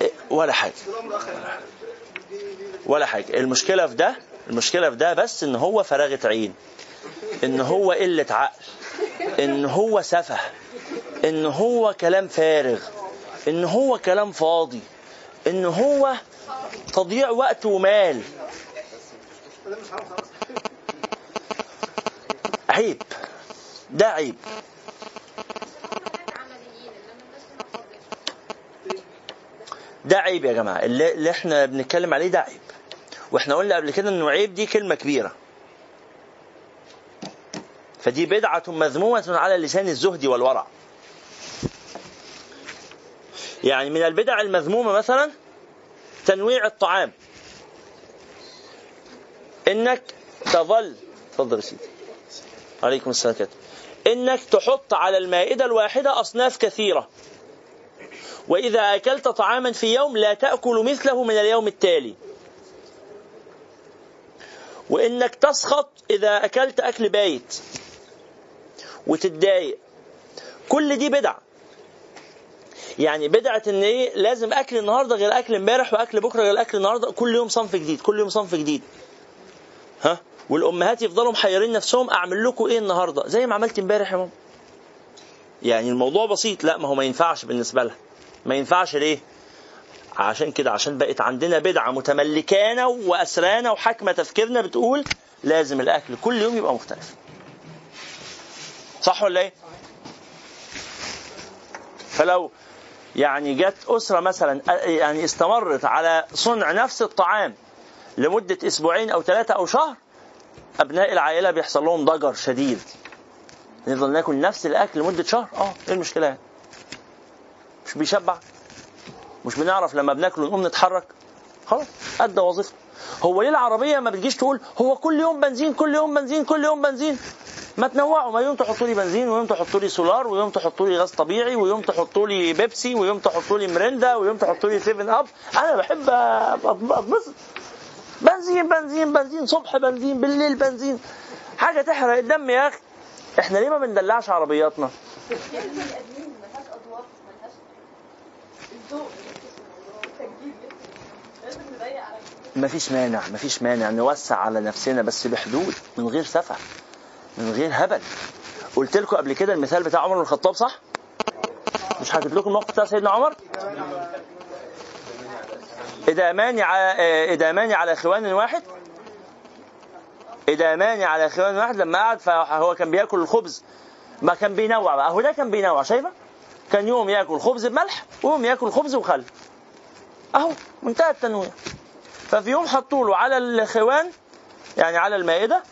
إيه؟ ولا حاجة. ولا حاجة. المشكلة في ده المشكلة في ده بس إن هو فراغة عين. إن هو قلة عقل. إن هو سفه. إن هو كلام فارغ. إن هو كلام فاضي. إن هو تضييع وقت ومال. عيب. ده عيب. ده عيب يا جماعة. اللي, إحنا بنتكلم عليه ده عيب. وإحنا قلنا قبل كده انه عيب دي كلمة كبيرة. فدي بدعة مذمومة على لسان الزهد والورع. يعني من البدع المذمومة مثلا تنويع الطعام. إنك تظل تفضل يا سيدي. عليكم السلام كده إنك تحط على المائدة الواحدة أصناف كثيرة. وإذا أكلت طعاما في يوم لا تأكل مثله من اليوم التالي. وإنك تسخط إذا أكلت أكل بايت وتتضايق. كل دي بدع. يعني بدعة إن إيه لازم أكل النهارده غير أكل إمبارح وأكل بكرة غير أكل النهارده. كل يوم صنف جديد كل يوم صنف جديد. ها؟ والأمهات يفضلوا محيرين نفسهم أعمل لكم إيه النهارده؟ زي ما عملت إمبارح يا ماما. يعني الموضوع بسيط. لا ما هو ما ينفعش بالنسبة لها. ما ينفعش ليه؟ عشان كده عشان بقت عندنا بدعة متملكانا وأسرانا وحاكمه تفكيرنا بتقول لازم الأكل كل يوم يبقى مختلف. صح ولا إيه؟ فلو يعني جت أسرة مثلا يعني استمرت على صنع نفس الطعام لمدة أسبوعين أو ثلاثة أو شهر أبناء العائلة بيحصل لهم ضجر شديد. نفضل ناكل نفس الأكل لمدة شهر؟ أه إيه المشكلة يعني؟ مش بيشبع؟ مش بنعرف لما بناكل ونقوم نتحرك. خلاص أدى وظيفته هو ليه العربية ما بتجيش تقول هو كل يوم بنزين كل يوم بنزين كل يوم بنزين؟ ما تنوعوا. ما يوم تحطوا لي بنزين ويوم تحطوا لي سولار ويوم تحطوا لي غاز طبيعي ويوم تحطوا لي بيبسي ويوم تحطوا لي مريندا ويوم تحطوا لي 7 أب. أنا بحب اتبسط بنزين بنزين بنزين. صبح بنزين بالليل بنزين. حاجة تحرق الدم يا أخي. إحنا ليه ما بندلعش عربياتنا؟ مفيش مانع مفيش مانع نوسع على نفسنا بس بحدود من غير سفه من غير هبل. قلت لكم قبل كده المثال بتاع عمر بن الخطاب صح؟ مش هكتب لكم الموقف بتاع سيدنا عمر؟ إدامان على إدامان على خوان واحد إدامان على خوان واحد لما قعد فهو كان بيأكل الخبز ما كان بينوع بقى هو ده كان بينوع شايفة؟ كان يوم يأكل خبز بملح ويوم يأكل خبز وخل. أهو منتهى التنويع. ففي يوم حطوا له على الخوان يعني على المائدة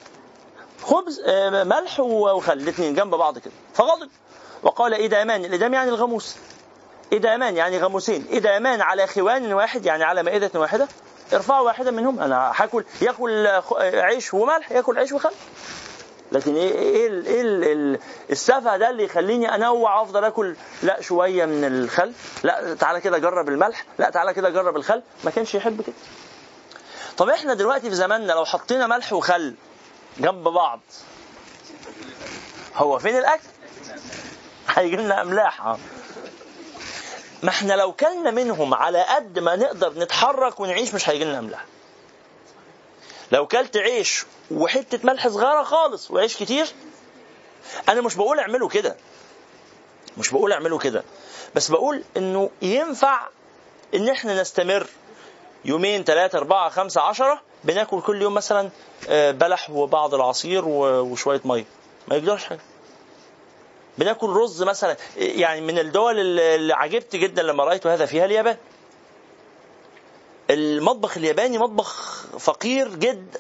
خبز آه، ملح وخل الاثنين جنب بعض كده. فغضب وقال إدامان الإدام يعني الغموس. إدامان يعني غموسين. إدامان على خوان واحد يعني على مائدة واحدة ارفعوا واحدا منهم. أنا هاكل ياكل عيش وملح ياكل عيش وخل. لكن إيه إيه إيه السفه ده اللي يخليني أنوع أفضل آكل؟ لا شوية من الخل. لا تعالى كده جرب الملح. لا تعالى كده جرب الخل. ما كانش يحب كده. طب إحنا دلوقتي في زماننا لو حطينا ملح وخل جنب بعض هو فين الأكل؟ هيجي لنا أملاح. ما إحنا لو كلنا منهم على قد ما نقدر نتحرك ونعيش مش هيجي لنا أملاح. لو كلت عيش وحتة ملح صغيرة خالص وعيش كتير أنا مش بقول اعملوا كده. مش بقول اعملوا كده. بس بقول إنه ينفع إن إحنا نستمر. يومين ثلاثة أربعة خمسة عشرة بناكل كل يوم مثلا آه، بلح وبعض العصير وشوية مية. ما يقدرش حاجة. بناكل رز مثلا. يعني من الدول اللي عجبت جدا لما رأيت هذا فيها اليابان. المطبخ الياباني مطبخ فقير جدا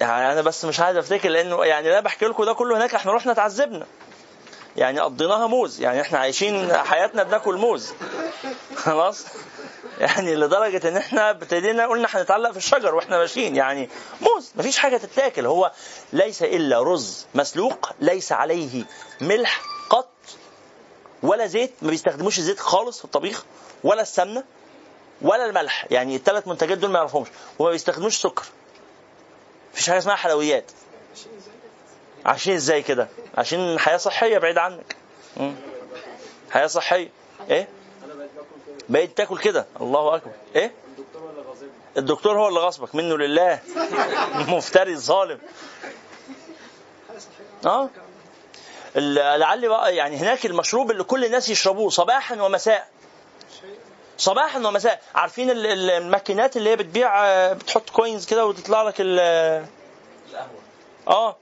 يعني أنا بس مش عايز أفتكر لأنه يعني لا بحكي لكم ده كله هناك إحنا رحنا تعذبنا يعني قضيناها موز. يعني إحنا عايشين حياتنا بناكل موز. خلاص؟ يعني لدرجة إن إحنا ابتدينا قلنا هنتعلق في الشجر وإحنا ماشيين. يعني موز. مفيش حاجة تتاكل. هو ليس إلا رز مسلوق ليس عليه ملح قط ولا زيت. ما بيستخدموش الزيت خالص في الطبيخ ولا السمنة ولا الملح. يعني الثلاث منتجات دول ما يعرفهمش. وما بيستخدموش سكر. مفيش حاجة اسمها حلويات. عشان إزاي كده؟ عشان حياة صحية بعيد عنك. حياة صحية. إيه؟ بقيت تاكل كده. الله أكبر. إيه؟ الدكتور هو اللي غصبك. منه لله. مفتري ظالم. آه؟ لعل بقى يعني هناك المشروب اللي كل الناس يشربوه صباحا ومساء. صباحا ومساء. عارفين الماكينات اللي هي بتبيع بتحط كوينز كده وتطلع لك ال آه.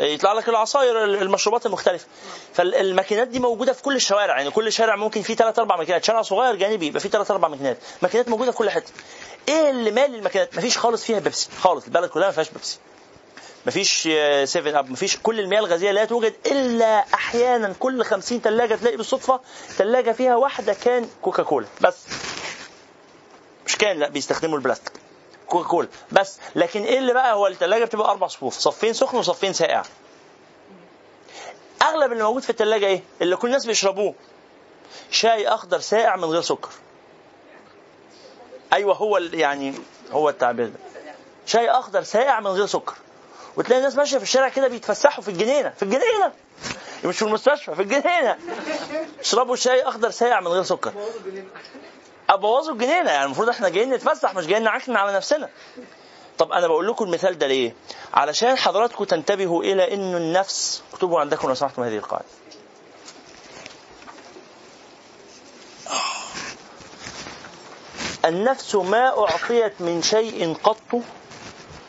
يطلع لك العصاير المشروبات المختلفة. فالماكينات دي موجودة في كل الشوارع. يعني كل شارع ممكن فيه ثلاث أربع ماكينات. شارع صغير جانبي يبقى فيه ثلاث أربع ماكينات. ماكينات موجودة في كل حتة. إيه اللي مال الماكينات؟ مفيش خالص فيها بيبسي. خالص. البلد كلها ما فيهاش بيبسي. مفيش 7 أب. مفيش. كل المياه الغازية لا توجد إلا أحيانا كل 50 ثلاجه تلاقي بالصدفة ثلاجه فيها واحدة كان كوكا كولا بس. مش كان لا. بيستخدموا البلاستيك. كوكا كولا بس. لكن إيه اللي بقى؟ هو الثلاجه بتبقى أربع صفوف. صفين سخن وصفين ساقع. أغلب اللي موجود في الثلاجه إيه؟ اللي كل الناس بيشربوه. شاي أخضر ساقع من غير سكر. أيوه هو يعني هو التعبير ده. شاي أخضر ساقع من غير سكر. وتلاقي الناس ماشية في الشارع كده بيتفسحوا في الجنينة. في الجنينة. مش في المستشفى في الجنينة. يشربوا شاي أخضر ساقع من غير سكر. أبوظوا الجنينه يعني المفروض إحنا جايين نتفسح مش جايين نعكن على نفسنا. طب أنا بقول لكم المثال ده ليه؟ علشان حضراتكم تنتبهوا إلى انه النفس اكتبوا عندكم لو سمحتم هذه القاعدة. النفس ما أعطيت من شيء قط.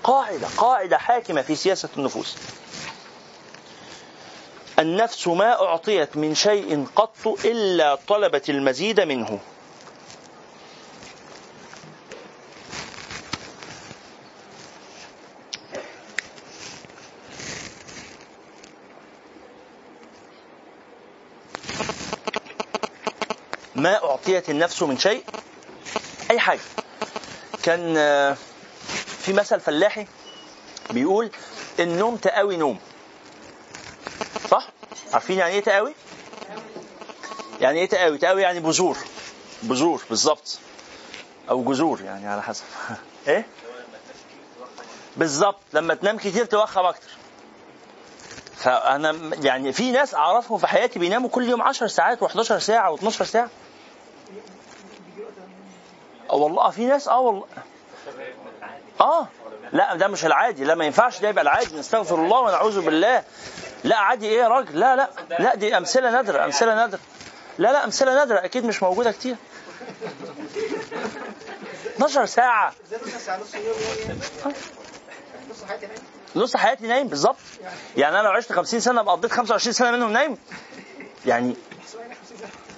قاعدة قاعدة حاكمة في سياسة النفوس. النفس ما أعطيت من شيء قط إلا طلبت المزيد منه. ما أعطيت النفس من شيء أي حاجة كان آه، في مثل فلاحي بيقول النوم تقاوي نوم صح؟ عارفين يعني إيه تقاوي؟ يعني إيه تقاوي؟ تقاوي يعني بذور بذور بالظبط أو جذور يعني على حسب إيه؟ بالظبط لما تنام كتير توخم أكتر فأنا يعني في ناس أعرفهم في حياتي بيناموا كل يوم 10 ساعات و11 ساعة و12 ساعة آه والله في ناس آه والله. آه لا ده مش العادي. لا ما ينفعش ده يبقى العادي. نستغفر الله ونعوذ بالله. لا عادي. إيه يا راجل؟ لا لا. لا دي أمثلة نادرة أمثلة نادرة. لا لا أمثلة نادرة. أكيد مش موجودة كتير. 12 ساعة. نص حياتي نايم بالظبط. يعني أنا لو عشت 50 سنة أبقى قضيت 25 سنة منهم نايم. يعني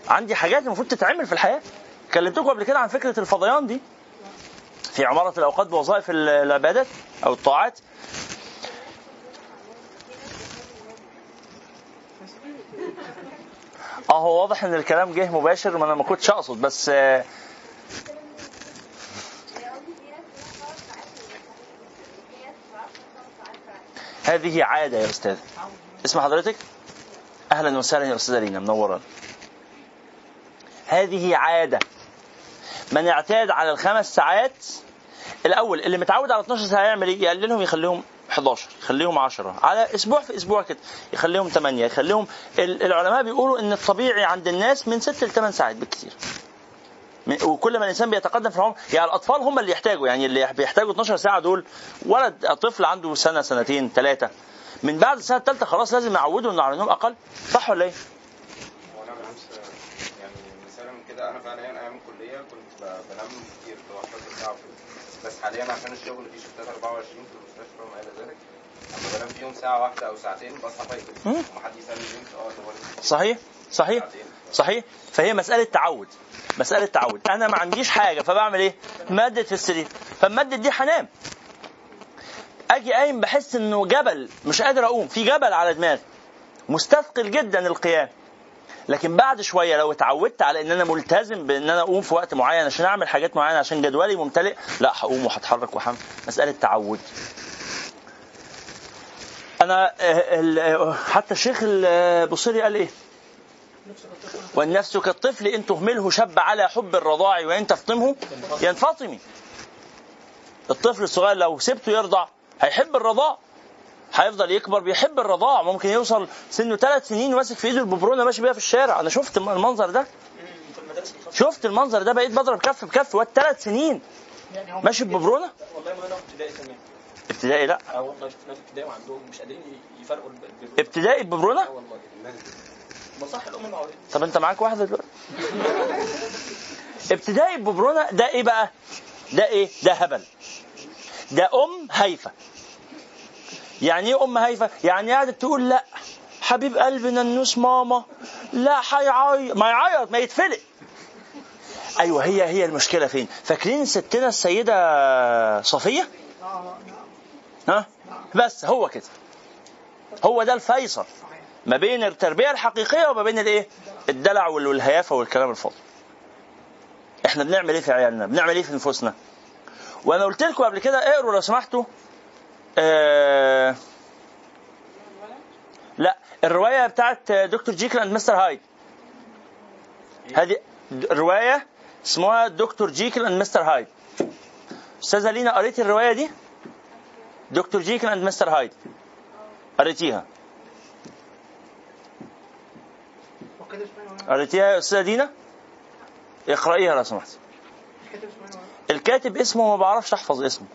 عندي حاجات المفروض تتعمل في الحياة. كلمتكم قبل كده عن فكرة الفضيان دي. في عمارة الأوقات بوظائف العبادات أو الطاعات. آه هو واضح إن الكلام جه مباشر ما أنا ما كنتش أقصد بس آه هذه عادة يا أستاذ. اسم حضرتك. أهلا وسهلا يا استاذه لينا منورة. هذه عادة من اعتاد على الخمس ساعات الأول اللي متعود على 12 ساعة يعمل إيه؟ يقللهم يخليهم 11 يخليهم 10 على أسبوع في أسبوع كده يخليهم 8 يخليهم العلماء بيقولوا إن الطبيعي عند الناس من 6 ل 8 ساعات بالكثير وكل ما الإنسان بيتقدم في العمر يعني الأطفال هم اللي يحتاجوا يعني اللي بيحتاجوا 12 ساعة دول ولد طفل عنده سنة سنتين ثلاثة من بعد السنة الثالثه خلاص لازم نعوده إنه على النوم أقل صح ولا إيه؟ هو أنا بالامس يعني مثالا من كده أنا فعليا أيام الكليه بنام كتير اللي هو 11 ساعه بس حاليا عشان الشغل في شفتات 24 في المستشفى وما إلى ذلك. أما بنام فيهم ساعة واحدة أو ساعتين بصحى فايق مم. ومحد يسألني بنت أه صحيح؟ صحيح. صحيح؟ فهي مسألة تعود. مسألة تعود. أنا ما عنديش حاجة فبعمل إيه؟ مادة في السرير. فمادة دي هنام أجي قايم بحس إنه جبل مش قادر أقوم. في جبل على دماغي. مستثقل جدا القيام. لكن بعد شوية لو اتعودت على إن أنا ملتزم بإن أنا أقوم في وقت معين عشان أعمل حاجات معينة عشان جدولي ممتلئ لا هقوم وهتحرك وهعمل. مسألة تعود. أنا آه، آه، حتى الشيخ البصيري قال إيه؟ والنفس كالطفل إن تهمله شب على حب الرضاع وإن تفطمه ينفطم. الطفل الصغير لو سبته يرضع هيحب الرضاع. هيفضل يكبر بيحب الرضاع. ممكن يوصل سنه ثلاث سنين ماسك في ايده الببرونة ماشي بيها في الشارع. أنا شفت المنظر ده. شفت المنظر ده بقيت بضرب كف بكف. واد ثلاث سنين ماشي بببرونة؟ ابتدائي لا. والله شفنا في ابتدائي وعندهم مش قادرين يفرقوا ابتدائي بببرونة؟ آه والله الام طب أنت معاك واحدة دلوقتي؟ ابتدائي ببرونه ده إيه بقى؟ ده إيه؟ ده هبل. ده أم هايفه يعني إيه أم هايفه يعني قاعدة تقول لا. حبيب قلبنا النوس ماما. لا هيعيط. ما يعيط ما يتفلق. أيوه هي هي المشكلة فين؟ فاكرين ستنا السيدة صفية؟ ها؟ بس هو كده. هو ده الفيصل ما بين التربية الحقيقية وما بين الإيه؟ الدلع وال- والهيافة والكلام الفاضي. إحنا بنعمل إيه في عيالنا؟ بنعمل إيه في نفوسنا وأنا قلت لكم قبل كده اقروا لو سمحتوا آه لا الرواية بتاعت Doctor Jekyll and Mister Hyde. هذه روايه اسمها Doctor Jekyll and Mister Hyde. أستاذة لينا قريتي الرواية دي؟ Doctor Jekyll and Mister Hyde. قريتيها. قريتيها يا أستاذة دينا اقرأيها لو سمحت. الكاتب اسمه ما بعرفش أحفظ اسمه.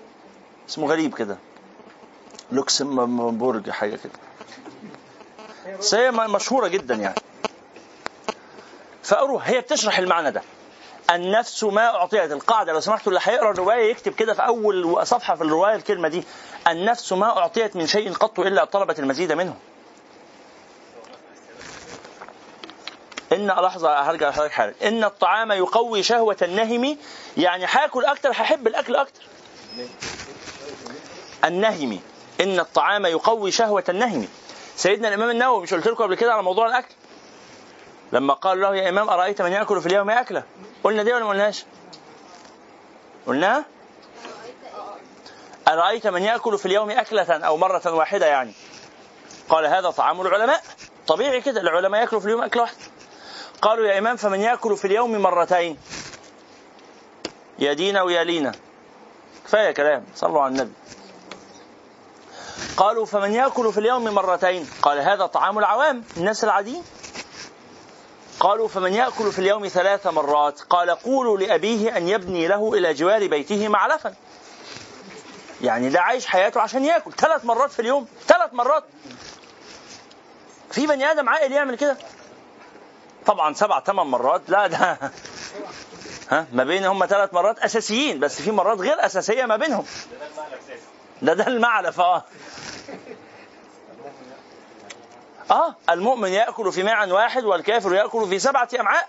اسمه غريب كده. لوكسمبورج حاجة كده. بس هي مشهورة جدا يعني. فأروح هي بتشرح المعنى ده. النفس ما أعطيت. القاعدة لو سمحتوا اللي هيقرأ الرواية يكتب كده في أول صفحة في الرواية الكلمة دي. النفس ما أعطيت من شيء قط إلا طلبت المزيد منه. إن لحظة هرجع لحضرتك حالا. إن الطعام يقوي شهوة النهم. يعني هاكل أكتر هحب الأكل أكتر. النهم. إن الطعام يقوي شهوة النهم. سيدنا الإمام النووي مش قلت لكم قبل كده على موضوع الأكل؟ لما قال له يا إمام أرأيت من يأكل في اليوم أكلة؟ قلنا دي ولا ما قلناش؟ قلناها أرأيت من يأكل في اليوم أكلة أو مرة واحدة يعني؟ قال هذا طعام العلماء. طبيعي كده العلماء يأكلوا في اليوم أكلة واحدة. قالوا يا إمام فمن يأكل في اليوم مرتين؟ يا دينا ويا لينا. كفاية كلام. صلوا على النبي. قالوا فمن يأكل في اليوم مرتين؟ قال هذا طعام العوام. الناس العاديين. قالوا فمن يأكل في اليوم ثلاث مرات؟ قال قولوا لأبيه أن يبني له إلى جوار بيته معلفا. يعني ده عايش حياته عشان يأكل. ثلاث مرات في اليوم. ثلاث مرات. في بني آدم عاقل يعمل كده؟ طبعا سبع ثمان مرات. لا ده ها؟ ما بين هم ثلاث مرات أساسيين بس في مرات غير أساسية ما بينهم. ده ده المعلف آه آه المؤمن يأكل في معا واحد والكافر يأكل في سبعة أمعاء.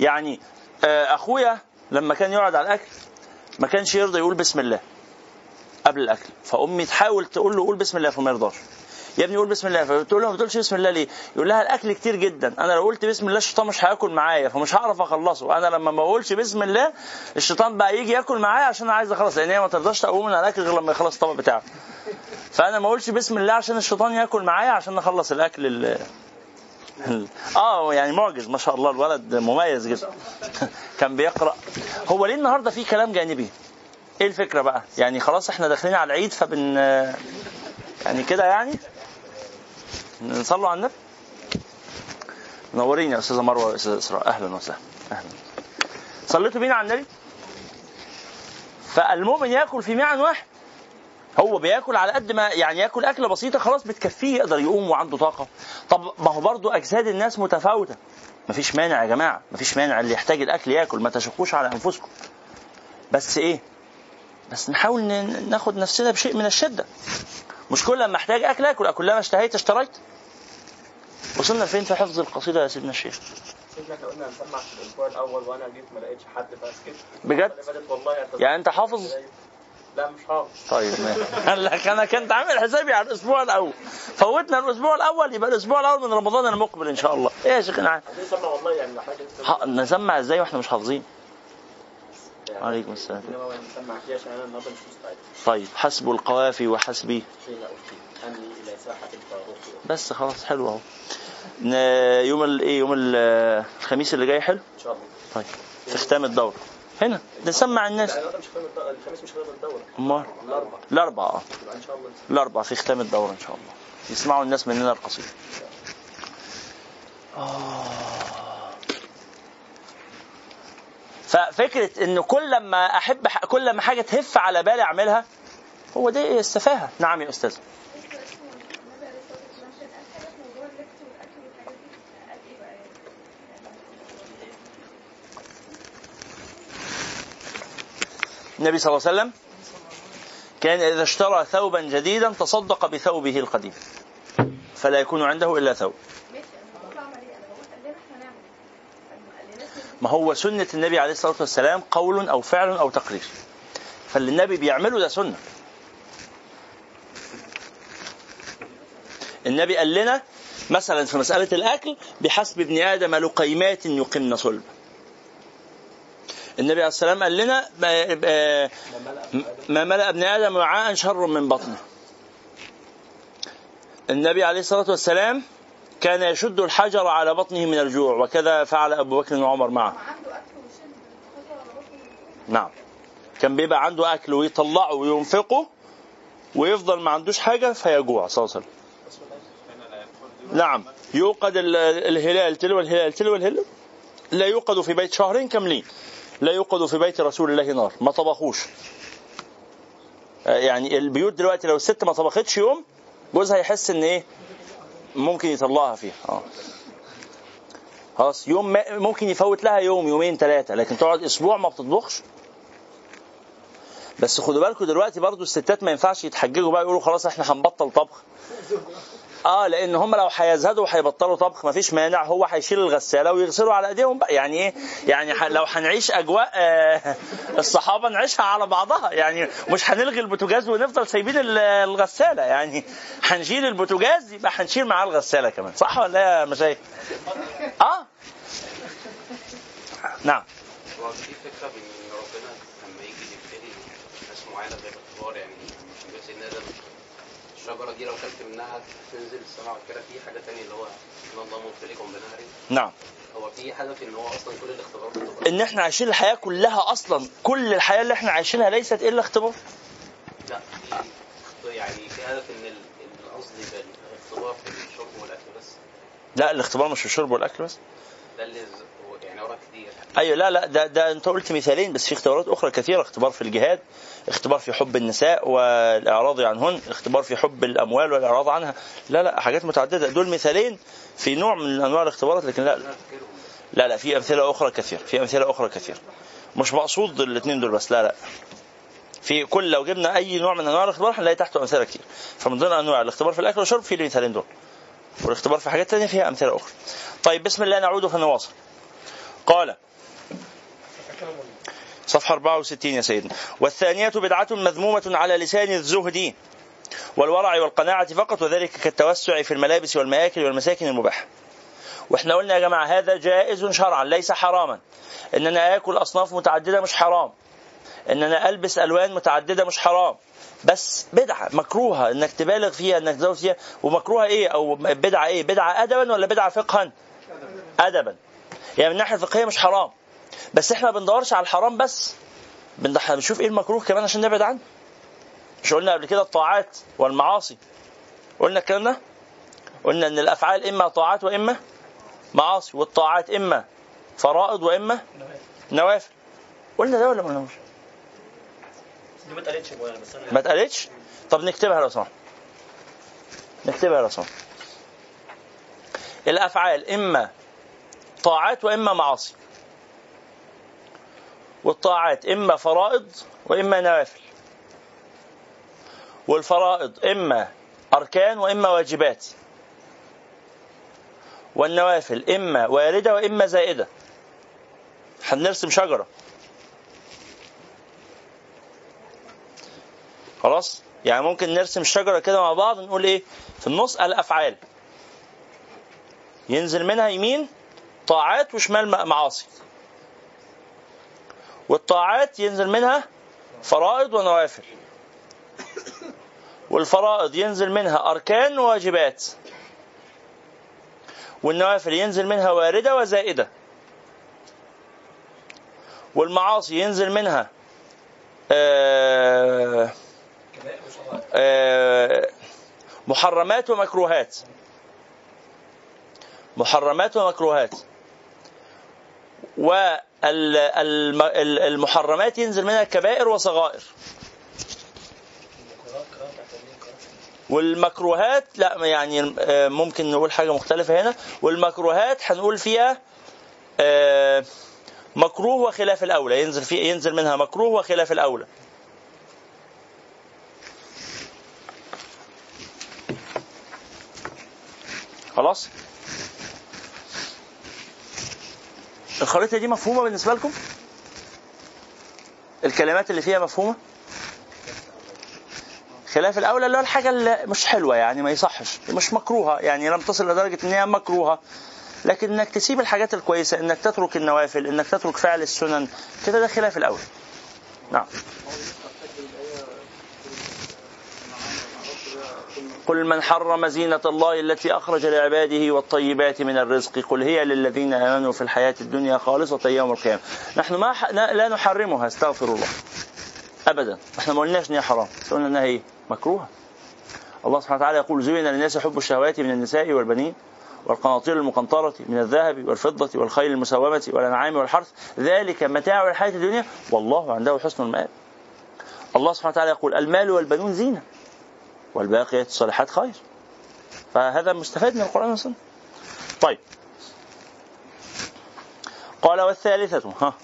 يعني آه، أخويا لما كان يقعد على الأكل ما كانش يرضى يقول بسم الله قبل الأكل فأمي تحاول تقول له قول بسم الله فما يرضاش يا ابني قول بسم الله. فتقول له ما بتقولش بسم الله ليه؟ يقول لها الأكل كتير جدا. أنا لو قلت بسم الله الشيطان مش هياكل معايا فمش هعرف أخلصه. أنا لما ما بقولش بسم الله الشيطان بقى يجي ياكل معايا عشان أنا عايز أخلص لأن هي ما ترضاش تقوم من على الأكل غير لما يخلص الطبق بتاعه فأنا ما اقولش بسم الله عشان الشيطان ياكل معايا عشان نخلص الأكل ال... ال- آه يعني معجز ما شاء الله الولد مميز جدا. كان بيقرأ. هو ليه النهارده في كلام جانبي؟ إيه الفكرة بقى؟ يعني خلاص إحنا داخلين على العيد فبن يعني كده يعني؟ نصلوا على النبي؟ منورين يا أستاذة مروة واستاذه إسراء. أهلا وسهلا. أهلا. صليتوا بينا على النبي؟ فالمؤمن يأكل في معن واحد. هو بيأكل على قد ما يعني يأكل أكلة بسيطة خلاص بتكفيه يقدر يقوم وعنده طاقة. طب ما هو برضه أجساد الناس متفاوتة. مفيش مانع يا جماعة. مفيش مانع اللي يحتاج الأكل يأكل. ما تشقوش على أنفسكم. بس إيه؟ بس نحاول ناخد نفسنا بشيء من الشدة. مش كل لما احتاج أكل أكل كلما اشتهيت اشتريت. وصلنا فين في حفظ القصيدة يا سيدنا الشيخ؟ سيدنا قلنا هنسمع في الأسبوع الأول وأنا جيت ما لقيتش حد بجد؟ يعني أنت حافظ؟ لا مش حافظ. طيب قال لك أنا كنت عامل حسابي على الأسبوع الأول. فوتنا الأسبوع الأول يبقى الأسبوع الأول من رمضان المقبل إن شاء الله. إيه يا شيخ؟ نعم نسمع والله يعني نسمع إزاي وإحنا مش حافظين يعني عليكم السلام انما نسمع فيها عشان أنا النهارده مش مستعد طيب حسب القوافي وحسبي بس خلاص حلو أهو. يوم ال- إيه يوم ال- الخميس اللي جاي حلو؟ إن شاء الله. طيب في ختام الدورة. هنا نسمع الناس. الخميس مش ختام الدورة. أمال؟ الاربع الاربعة آه يبقى إن شاء الله. الاربعة في ختام الدورة إن شاء الله. يسمعوا الناس مننا القصيدة ففكرة إن كل ما أحب كل ما حاجة تهف على بالي أعملها هو ده السفاهة نعم يا أستاذ. النبي صلى الله عليه وسلم كان إذا اشترى ثوبا جديدا تصدق بثوبه القديم فلا يكون عنده إلا ثوب. ما هو سنة النبي عليه الصلاة والسلام قول أو فعل أو تقرير. فاللي النبي بيعمله ده سنة. النبي قال لنا مثلا في مسألة الأكل بحسب ابن آدم لقيمات يقمن صلب. النبي عليه السلام قال لنا ما ملأ ابن آدم وعاء شر من بطنه. النبي عليه الصلاة والسلام كان يشد الحجر على بطنه من الجوع وكذا فعل أبو بكر وعمر معه. نعم. كان بيبقى عنده أكل ويطلعه وينفقه ويفضل ما عندوش حاجة فيجوع صلى الله عليه وسلم. نعم. يوقد ال- الهلال تلو الهلال تلو الهلال. لا يوقد في بيت شهرين كاملين. لا يوقد في بيت رسول الله نار. ما طبخوش. يعني البيوت دلوقتي لو الست ما طبختش يوم جوزها يحس إن إيه؟ ممكن يطلعها فيها. آه. خلاص يوم ممكن يفوت لها يوم يومين ثلاثة لكن تقعد أسبوع ما بتطبخش. بس خدوا بالكم دلوقتي برضو الستات ما ينفعش يتحججوا بقى يقولوا خلاص إحنا هنبطل طبخ. آه لأن هم لو هيزهدوا وهيبطلوا طبخ مفيش مانع هو هيشيل الغسالة ويغسلوا على إيديهم بقى. يعني إيه؟ يعني ح- لو هنعيش أجواء آه الصحابة نعيشها على بعضها. يعني مش هنلغي البوتاجاز ونفضل سايبين ال- الغسالة. يعني هنشيل البوتاجاز يبقى هنشيل معاه الغسالة كمان. صح ولا إيه يا مشايخ؟ آه. نعم هو في فكره بان ربنا لما يجي يبتلي ناس معينه زي الاختبار يعني يقول سيدنا آدم الشجرة دي لو كلت منها تنزل السماء وكده في حاجة تانية اللي هو إن الله مبتليكم بنهر نعم. هو في هدف إن هو أصلا كل الاختبارات إن إحنا عايشين الحياة كلها أصلا كل الحياة اللي إحنا عايشينها ليست إلا اختبار؟ لا في يعني في هدف إن ال- القصد الاختبار في الشرب والأكل بس. لا الاختبار مش في الشرب والأكل بس. ده اللي يعني كتير أيوه لا لا ده ده أنت قلت مثالين بس في اختبارات أخرى كثيرة اختبار في الجهاد اختبار في حب النساء والأعراض عنهن اختبار في حب الأموال والأعراض عنها. لا لا حاجات متعددة. دول مثالين في نوع من أنواع الاختبارات لكن لا لا لا في أمثلة أخرى كثير في أمثلة أخرى كثير مش مقصود الاثنين دول بس لا لا. في كل لو جبنا أي نوع من أنواع الاختبار هنلاقي تحته أمثلة كتير. فمن ضمن أنواع الاختبار في الأكل والشرب في المثالين دول. والاختبار في حاجات ثانية فيها أمثلة أخرى. طيب بسم الله نعود فنواصل. قال. صفحة 64 يا سيدنا. والثانية بدعة مذمومة على لسان الزهد والورع والقناعة فقط وذلك كالتوسع في الملابس والمآكل والمساكن المباحة. وإحنا قلنا يا جماعة هذا جائز شرعا ليس حراما. ان أنا آكل أصناف متعددة مش حرام. ان أنا ألبس ألوان متعددة مش حرام. بس بدعة مكروهة إنك تبالغ فيها إنك تزود فيها. ومكروهة إيه؟ أو بدعة إيه؟ بدعة ادبا ولا بدعة فقها؟ ادبا. يعني من الناحية الفقهية مش حرام. بس إحنا ما بندورش على الحرام بس. بندح- بنشوف إيه المكروه كمان عشان نبعد عنه. مش قلنا قبل كده الطاعات والمعاصي. قلنا الكلام ده؟ قلنا إن الأفعال إما طاعات وإما معاصي والطاعات إما فرائض وإما نوافل. قلنا ده ولا ما قلناش؟ ما اتقالتش ما اتقالتش؟ طب نكتبها لو سمحت نكتبها لو سمحت الأفعال إما طاعات وإما معاصي. والطاعات إما فرائض وإما نوافل. والفرائض إما أركان وإما واجبات. والنوافل إما واردة وإما زائدة. هنرسم شجرة. خلاص؟ يعني ممكن نرسم الشجره كده مع بعض نقول إيه؟ في النص الأفعال. ينزل منها يمين طاعات وشمال معاصي. والطاعات ينزل منها فرائض ونوافل. والفرائض ينزل منها أركان وواجبات. والنوافل ينزل منها واردة وزائدة. والمعاصي ينزل منها آه آه، محرمات ومكروهات. محرمات ومكروهات. والمحرمات ينزل منها كبائر وصغائر. والمكروهات لا يعني آه، ممكن نقول حاجة مختلفة هنا. والمكروهات هنقول فيها آه، مكروه وخلاف الأولى. ينزل في ينزل منها مكروه وخلاف الأولى. خلاص؟ الخريطة دي مفهومة بالنسبة لكم؟ الكلمات اللي فيها مفهومة؟ خلاف الأولى اللي هو الحاجة اللي مش حلوة يعني ما يصحش مش مكروهة يعني لم تصل لدرجة إن هي مكروهة. لكن إنك تسيب الحاجات الكويسة إنك تترك النوافل إنك تترك فعل السنن كده ده خلاف الأولى. نعم. قل من حرم زينة الله التي أخرج لعباده والطيبات من الرزق. قل هي للذين آمنوا في الحياة الدنيا خالصة يوم القيامة. نحن ما. لا نحرمها استغفر الله. ابدا. إحنا ما قلناش ان هي حرام قلنا إنها إيه؟ مكروهة. الله سبحانه وتعالى يقول زين للناس حب الشهوات من النساء والبنين والقناطير المقنطرة من الذهب والفضة والخيل المسومة والأنعام والحرث. ذلك متاع الحياة الدنيا والله عنده حسن المآب. الله سبحانه وتعالى يقول المال والبنون زينة. والباقيات الصالحات خير. فهذا مستفاد من القرآن والسنة. طيب. قال والثالثة ها.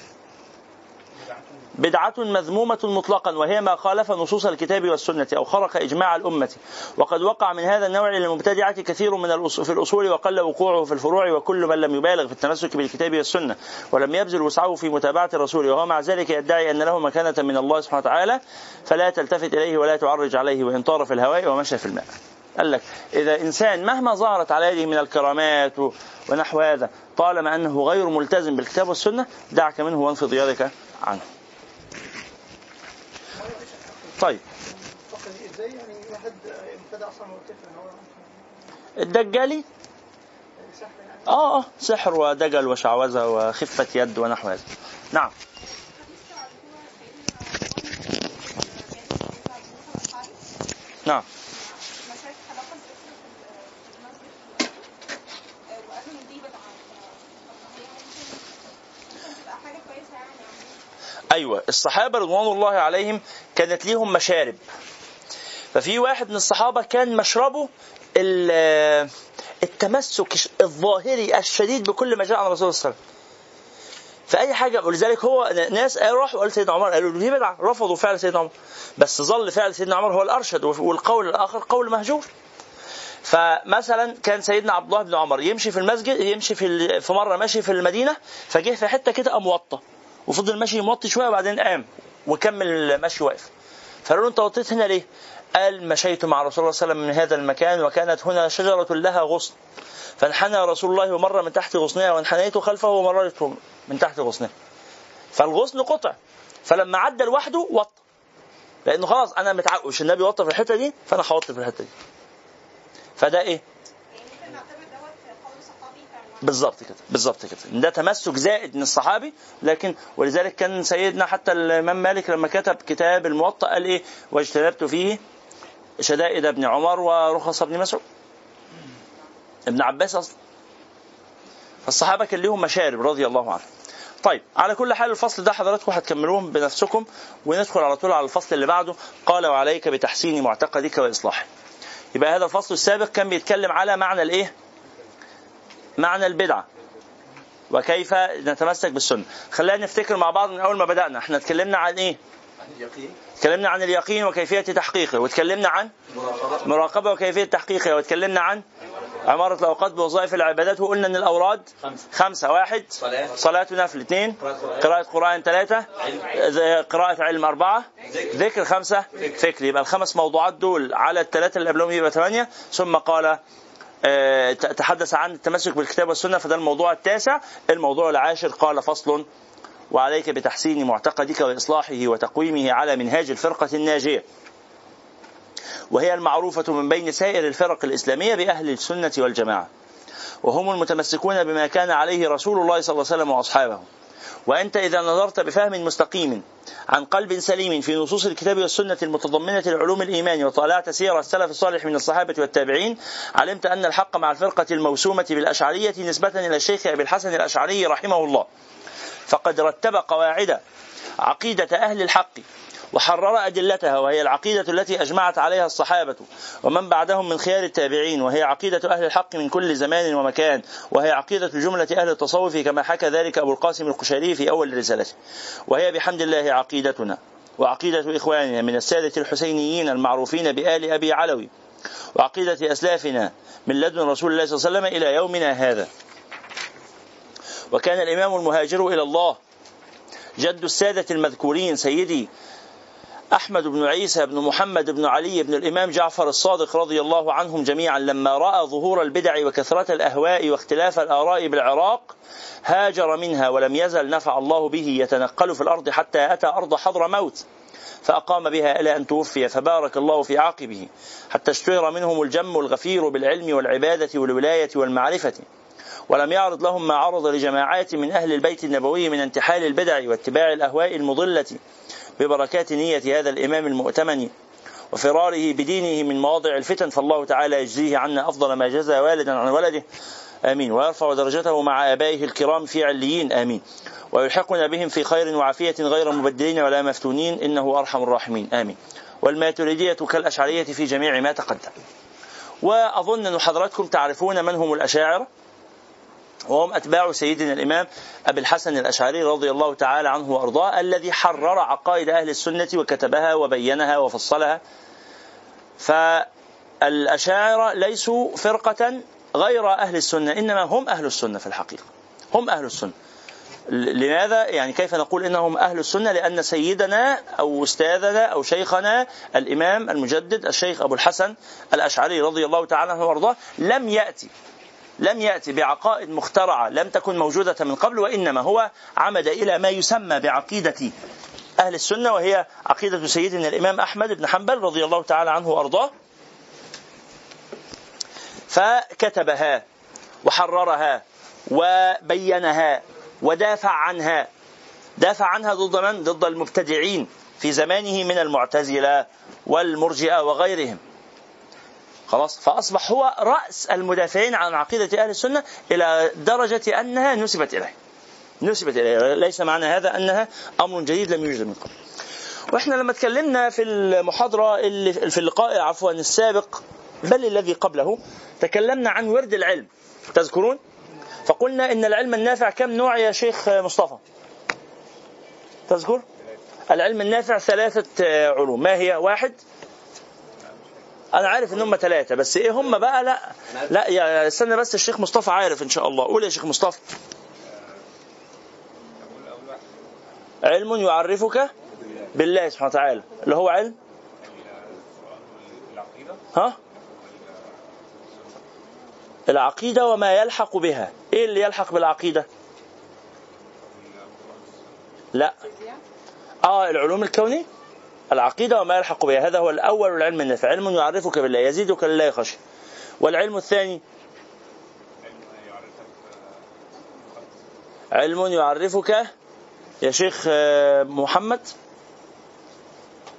بدعة مذمومة مطلقا وهي ما خالف نصوص الكتاب والسنة أو خرق إجماع الأمة. وقد وقع من هذا النوع للمبتدعة كثير من في الأصول وقل وقوعه في الفروع وكل من لم يبالغ في التمسك بالكتاب والسنة ولم يبذل وسعه في متابعة الرسول. وهو مع ذلك يدعي أن له مكانة من الله سبحانه وتعالى فلا تلتفت إليه ولا تعرج عليه وإن طار في الهواء ومشى في الماء. قال لك إذا إنسان مهما ظهرت على يده من الكرامات ونحو هذا طالما أنه غير ملتزم بالكتاب والسنة دعك منه وانفض يدك عنه. طيب. الدجالي؟ آه آه سحر ودجل وشعوذة وخفة يد ونحو هذا. نعم. نعم. أيوه الصحابة رضوان الله عليهم كانت ليهم مشارب. ففي واحد من الصحابة كان مشربه ال- التمسك الظاهري الشديد بكل ما جاء عن الرسول صلى الله عليه وسلم. فأي حاجة ولذلك هو ناس راحوا قالوا سيدنا عمر قالوا دي بدعة رفضوا فعل سيدنا عمر. بس ظل فعل سيدنا عمر هو الأرشد والقول الآخر قول مهجور. فمثلا كان سيدنا عبد الله بن عمر يمشي في المسجد يمشي في في مرة ماشي في المدينة فجه في حتة كده قام موطى وفضل ماشي موطي شوية وبعدين قام وكمل ماشي واقف. فقالوا له انت وطيت هنا ليه؟ قال مشيت مع رسول الله صلى الله عليه وسلم من هذا المكان وكانت هنا شجرة لها غصن. فانحنى رسول الله ومر من تحت غصنها وانحنيت خلفه ومررت من تحت غصنها. فالغصن قطع. فلما عدى لوحده وطى. لأنه خلاص أنا متعقش النبي وطى في الحتة دي فأنا هوطي في الحتة دي. فده إيه؟ بالظبط كده بالظبط كده. ده تمسك زائد من الصحابي لكن ولذلك كان سيدنا حتى الإمام مالك لما كتب كتاب الموطأ قال إيه؟ واجتنبت فيه شدائد ابن عمر ورخص ابن مسعود. ابن عباس أصلا. الصحابة كان لهم مشارب رضي الله عنهم. طيب على كل حال الفصل ده حضراتكم هتكملوهم بنفسكم وندخل على طول على الفصل اللي بعده. قال وعليك بتحسين معتقدك واصلاحه يبقى هذا الفصل السابق كان بيتكلم على معنى الإيه؟ معنى البدعة. وكيف نتمسك بالسنة. خلينا نفتكر مع بعض من أول ما بدأنا. إحنا اتكلمنا عن إيه؟ اليقين اتكلمنا عن اليقين وكيفية تحقيقه. واتكلمنا عن مراقبة. وكيفية تحقيقها واتكلمنا عن عمارة الأوقات بوظائف العبادات. وقلنا أن الأوراد خمسة. خمسة. واحد صلاة. صلاة نفل اثنين قراءة قرآن. ثلاثة قراءة علم. أربعة ذكر. خمسة فكر. يبقى الخمس موضوعات دول على الثلاثة اللي قبلهم يبقى ثمانية. ثم قال تحدث عن التمسك بالكتاب والسنة فده الموضوع التاسع. الموضوع العاشر قال فصل وعليك بتحسين معتقدك وإصلاحه وتقويمه على منهاج الفرقة الناجية وهي المعروفة من بين سائر الفرق الإسلامية بأهل السنة والجماعة وهم المتمسكون بما كان عليه رسول الله صلى الله عليه وسلم وأصحابه. وأنت إذا نظرت بفهم مستقيم عن قلب سليم في نصوص الكتاب والسنة المتضمنة لعلوم الإيمان وطالعت سير السلف الصالح من الصحابة والتابعين علمت أن الحق مع الفرقة الموسومة بالأشعرية نسبة إلى الشيخ أبي الحسن الأشعري رحمه الله. فقد رتب قواعد عقيدة أهل الحق وحرر أدلتها وهي العقيدة التي أجمعت عليها الصحابة. ومن بعدهم من خيار التابعين وهي عقيدة أهل الحق من كل زمان ومكان. وهي عقيدة جملة أهل التصوف كما حكى ذلك أبو القاسم القشيري في أول رسالته. وهي بحمد الله عقيدتنا وعقيدة إخواننا من السادة الحسينيين المعروفين بآل أبي علوي. وعقيدة أسلافنا من لدن رسول الله صلى الله عليه وسلم إلى يومنا هذا. وكان الإمام المهاجر إلى الله جد السادة المذكورين سيدي أحمد بن عيسى بن محمد بن علي بن الإمام جعفر الصادق رضي الله عنهم جميعا لما رأى ظهور البدع وكثرة الأهواء واختلاف الآراء بالعراق هاجر منها ولم يزل نفع الله به يتنقل في الأرض حتى أتى أرض حضر موت فأقام بها إلى أن توفي فبارك الله في عاقبه حتى اشتهر منهم الجم الغفير بالعلم والعبادة والولاية والمعرفة. ولم يعرض لهم ما عرض لجماعات من أهل البيت النبوي من انتحال البدع واتباع الأهواء المضلة. ببركات نية هذا الإمام المؤتمن وفراره بدينه من مواضع الفتن فالله تعالى يجزيه عنا أفضل ما جزى والدا عن ولده. آمين. ويرفع درجته مع آبائه الكرام في عليين. آمين. ويلحقنا بهم في خير وعافية غير مبدلين ولا مفتونين. إنه أرحم الراحمين. آمين. والماتريدية كالأشعرية في جميع ما تقدم. وأظن أن حضراتكم تعرفون من هم الأشاعرة وهم أتباع سيدنا الإمام أبي الحسن الأشعري رضي الله تعالى عنه وأرضاه الذي حرر عقائد أهل السنة وكتبها وبينها وفصلها. فالأشاعرة ليسوا فرقة غير أهل السنة إنما هم أهل السنة في الحقيقة. هم أهل السنة. لماذا؟ يعني كيف نقول إنهم أهل السنة؟ لأن سيدنا أو أستاذنا أو شيخنا الإمام المجدد الشيخ أبو الحسن الأشعري رضي الله تعالى عنه وأرضاه لم يأتي. لم يأتي بعقائد مخترعة لم تكن موجودة من قبل وإنما هو عمد إلى ما يسمى بعقيدة أهل السنة وهي عقيدة سيدنا الإمام أحمد بن حنبل رضي الله تعالى عنه وأرضاه. فكتبها وحررها وبينها ودافع عنها. دافع عنها ضد من؟ ضد المبتدعين في زمانه من المعتزلة والمرجئة وغيرهم. خلاص؟ فأصبح هو رأس المدافعين عن عقيدة أهل السنة إلى درجة أنها نسبت إليه. نسبت إليه. ليس معنى هذا أنها أمر جديد لم يوجد من قبل. وإحنا لما اتكلمنا في المحاضرة اللي في اللقاء عفوا السابق بل الذي قبله تكلمنا عن ورد العلم. تذكرون؟ فقلنا إن العلم النافع كم نوع يا شيخ مصطفى؟ تذكر؟ العلم النافع ثلاثة علوم. ما هي؟ واحد أنا عارف إن هم ثلاثة بس إيه هم بقى؟ لا لا يا استنى بس الشيخ مصطفى عارف إن شاء الله. قول يا شيخ مصطفى. علم يعرفك بالله سبحانه وتعالى. اللي هو علم؟ ها؟ العقيدة وما يلحق بها. إيه اللي يلحق بالعقيدة؟ لا. آه العلوم الكونية؟ العقيدة وما يلحق بها. هذا هو الأول العلم النافع. علم يعرفك بالله يزيدك لله يخشى. والعلم الثاني؟ علم يعرفك يا شيخ آه، محمد؟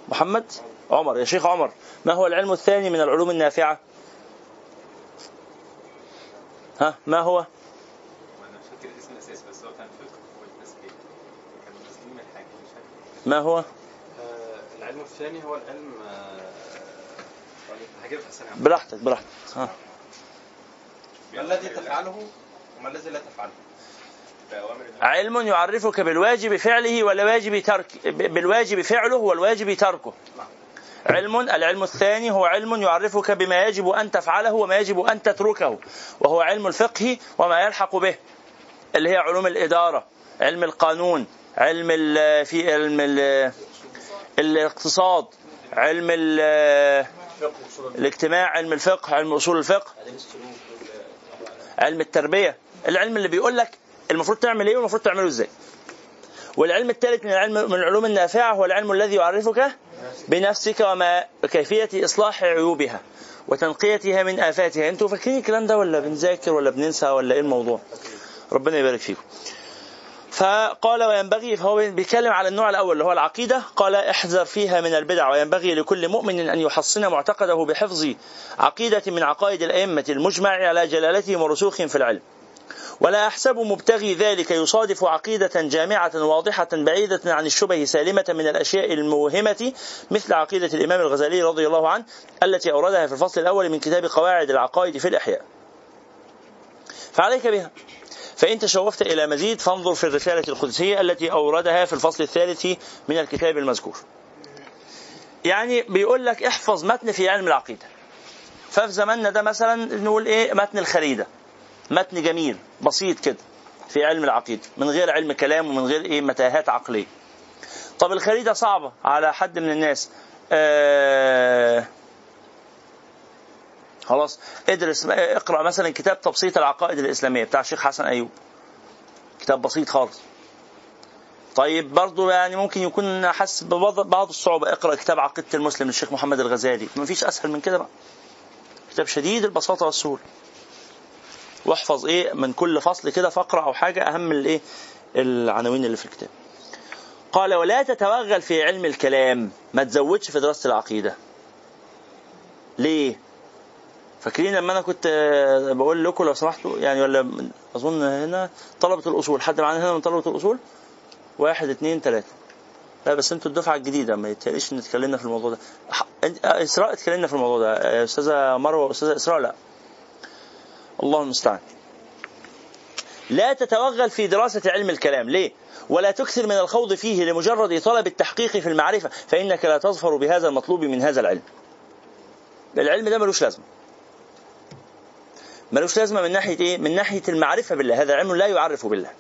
محمد؟ عمر. يا شيخ عمر ما هو العلم الثاني من العلوم النافعة؟ ها ما هو؟ ما هو؟ آه، العلم الثاني هو العلم آه، طيب، هجيبها ثانية. براحتك براحتك. ها. ما الذي تفعله وما الذي لا تفعله؟ علم يعرفك بالواجب فعله والواجب ترك بالواجب فعله والواجب تركه. علم العلم الثاني هو علم يعرفك بما يجب أن تفعله وما يجب أن تتركه وهو علم الفقه وما يلحق به اللي هي علوم الإدارة علم القانون علم ال في علم ال الاقتصاد علم ال الاجتماع علم الفقه علم أصول الفقه علم التربية. العلم اللي بيقول لك المفروض تعمل إيه والمفروض تعمله إزاي. والعلم الثالث من العلم من العلوم النافعة هو العلم الذي يعرفك بنفسك وما كيفيه إصلاح عيوبها وتنقيتها من آفاتها. أنتوا فاكرين الكلام ده ولا بنذاكر ولا بننسى ولا إيه الموضوع؟ ربنا يبارك فيكم. فقال وينبغي فهو بيتكلم على النوع الأول اللي هو العقيدة قال احذر فيها من البدع وينبغي لكل مؤمن أن يحصن معتقده بحفظ عقيدة من عقائد الأئمة المجمع على جلالتهم ورسوخ في العلم. ولا أحسب مبتغي ذلك يصادف عقيدة جامعة واضحة بعيدة عن الشبه سالمة من الأشياء الموهمة مثل عقيدة الإمام الغزالي رضي الله عنه التي أوردها في الفصل الأول من كتاب قواعد العقائد في الإحياء. فعليك بها. فإن تشوفت إلى مزيد فانظر في الرسالة القدسية التي أوردها في الفصل الثالث من الكتاب المذكور. يعني بيقول لك احفظ متن في علم العقيدة. ففي زماننا ده مثلا نقول إيه؟ متن الخريدة. متن جميل بسيط كده في علم العقيدة من غير علم كلام ومن غير إيه؟ متاهات عقلية. طب الخريدة صعبة على حد من الناس. آه خلاص. ادرس اقرأ مثلا كتاب تبسيط العقائد الإسلامية بتاع الشيخ حسن أيوب. كتاب بسيط خالص. طيب برضه يعني ممكن يكون حس ببعض بعض الصعوبة. اقرأ كتاب عقيدة المسلم للشيخ محمد الغزالي. ما فيش أسهل من كده بقى. كتاب شديد البساطة والسهولة. واحفظ إيه من كل فصل كده فقره أو حاجة أهم الإيه؟ العناوين اللي في الكتاب. قال ولا تتوغل في علم الكلام. ما تزودش في دراسة العقيدة. ليه؟ فاكرين لما أنا كنت آه، بقول لكم لو سمحتوا يعني ولا أظن هنا طلبة الأصول حد معانا هنا من طلبة الأصول؟ واحد اثنين ثلاثة لا بس أنتوا الدفعة الجديدة ما يتهيأليش إن اتكلمنا في الموضوع ده. آه، إسراء اتكلمنا في الموضوع ده. آه، أستاذة مروة واستاذه إسراء لا. الله المستعان. لا تتوغل في دراسة علم الكلام. ليه؟ ولا تكثر من الخوض فيه لمجرد طلب التحقيق في المعرفة فإنك لا تظفر بهذا المطلوب من هذا العلم. العلم ده ملوش لازمة. ملوش لازمة من ناحية إيه؟ من ناحية المعرفة بالله. هذا علم لا يعرف بالله.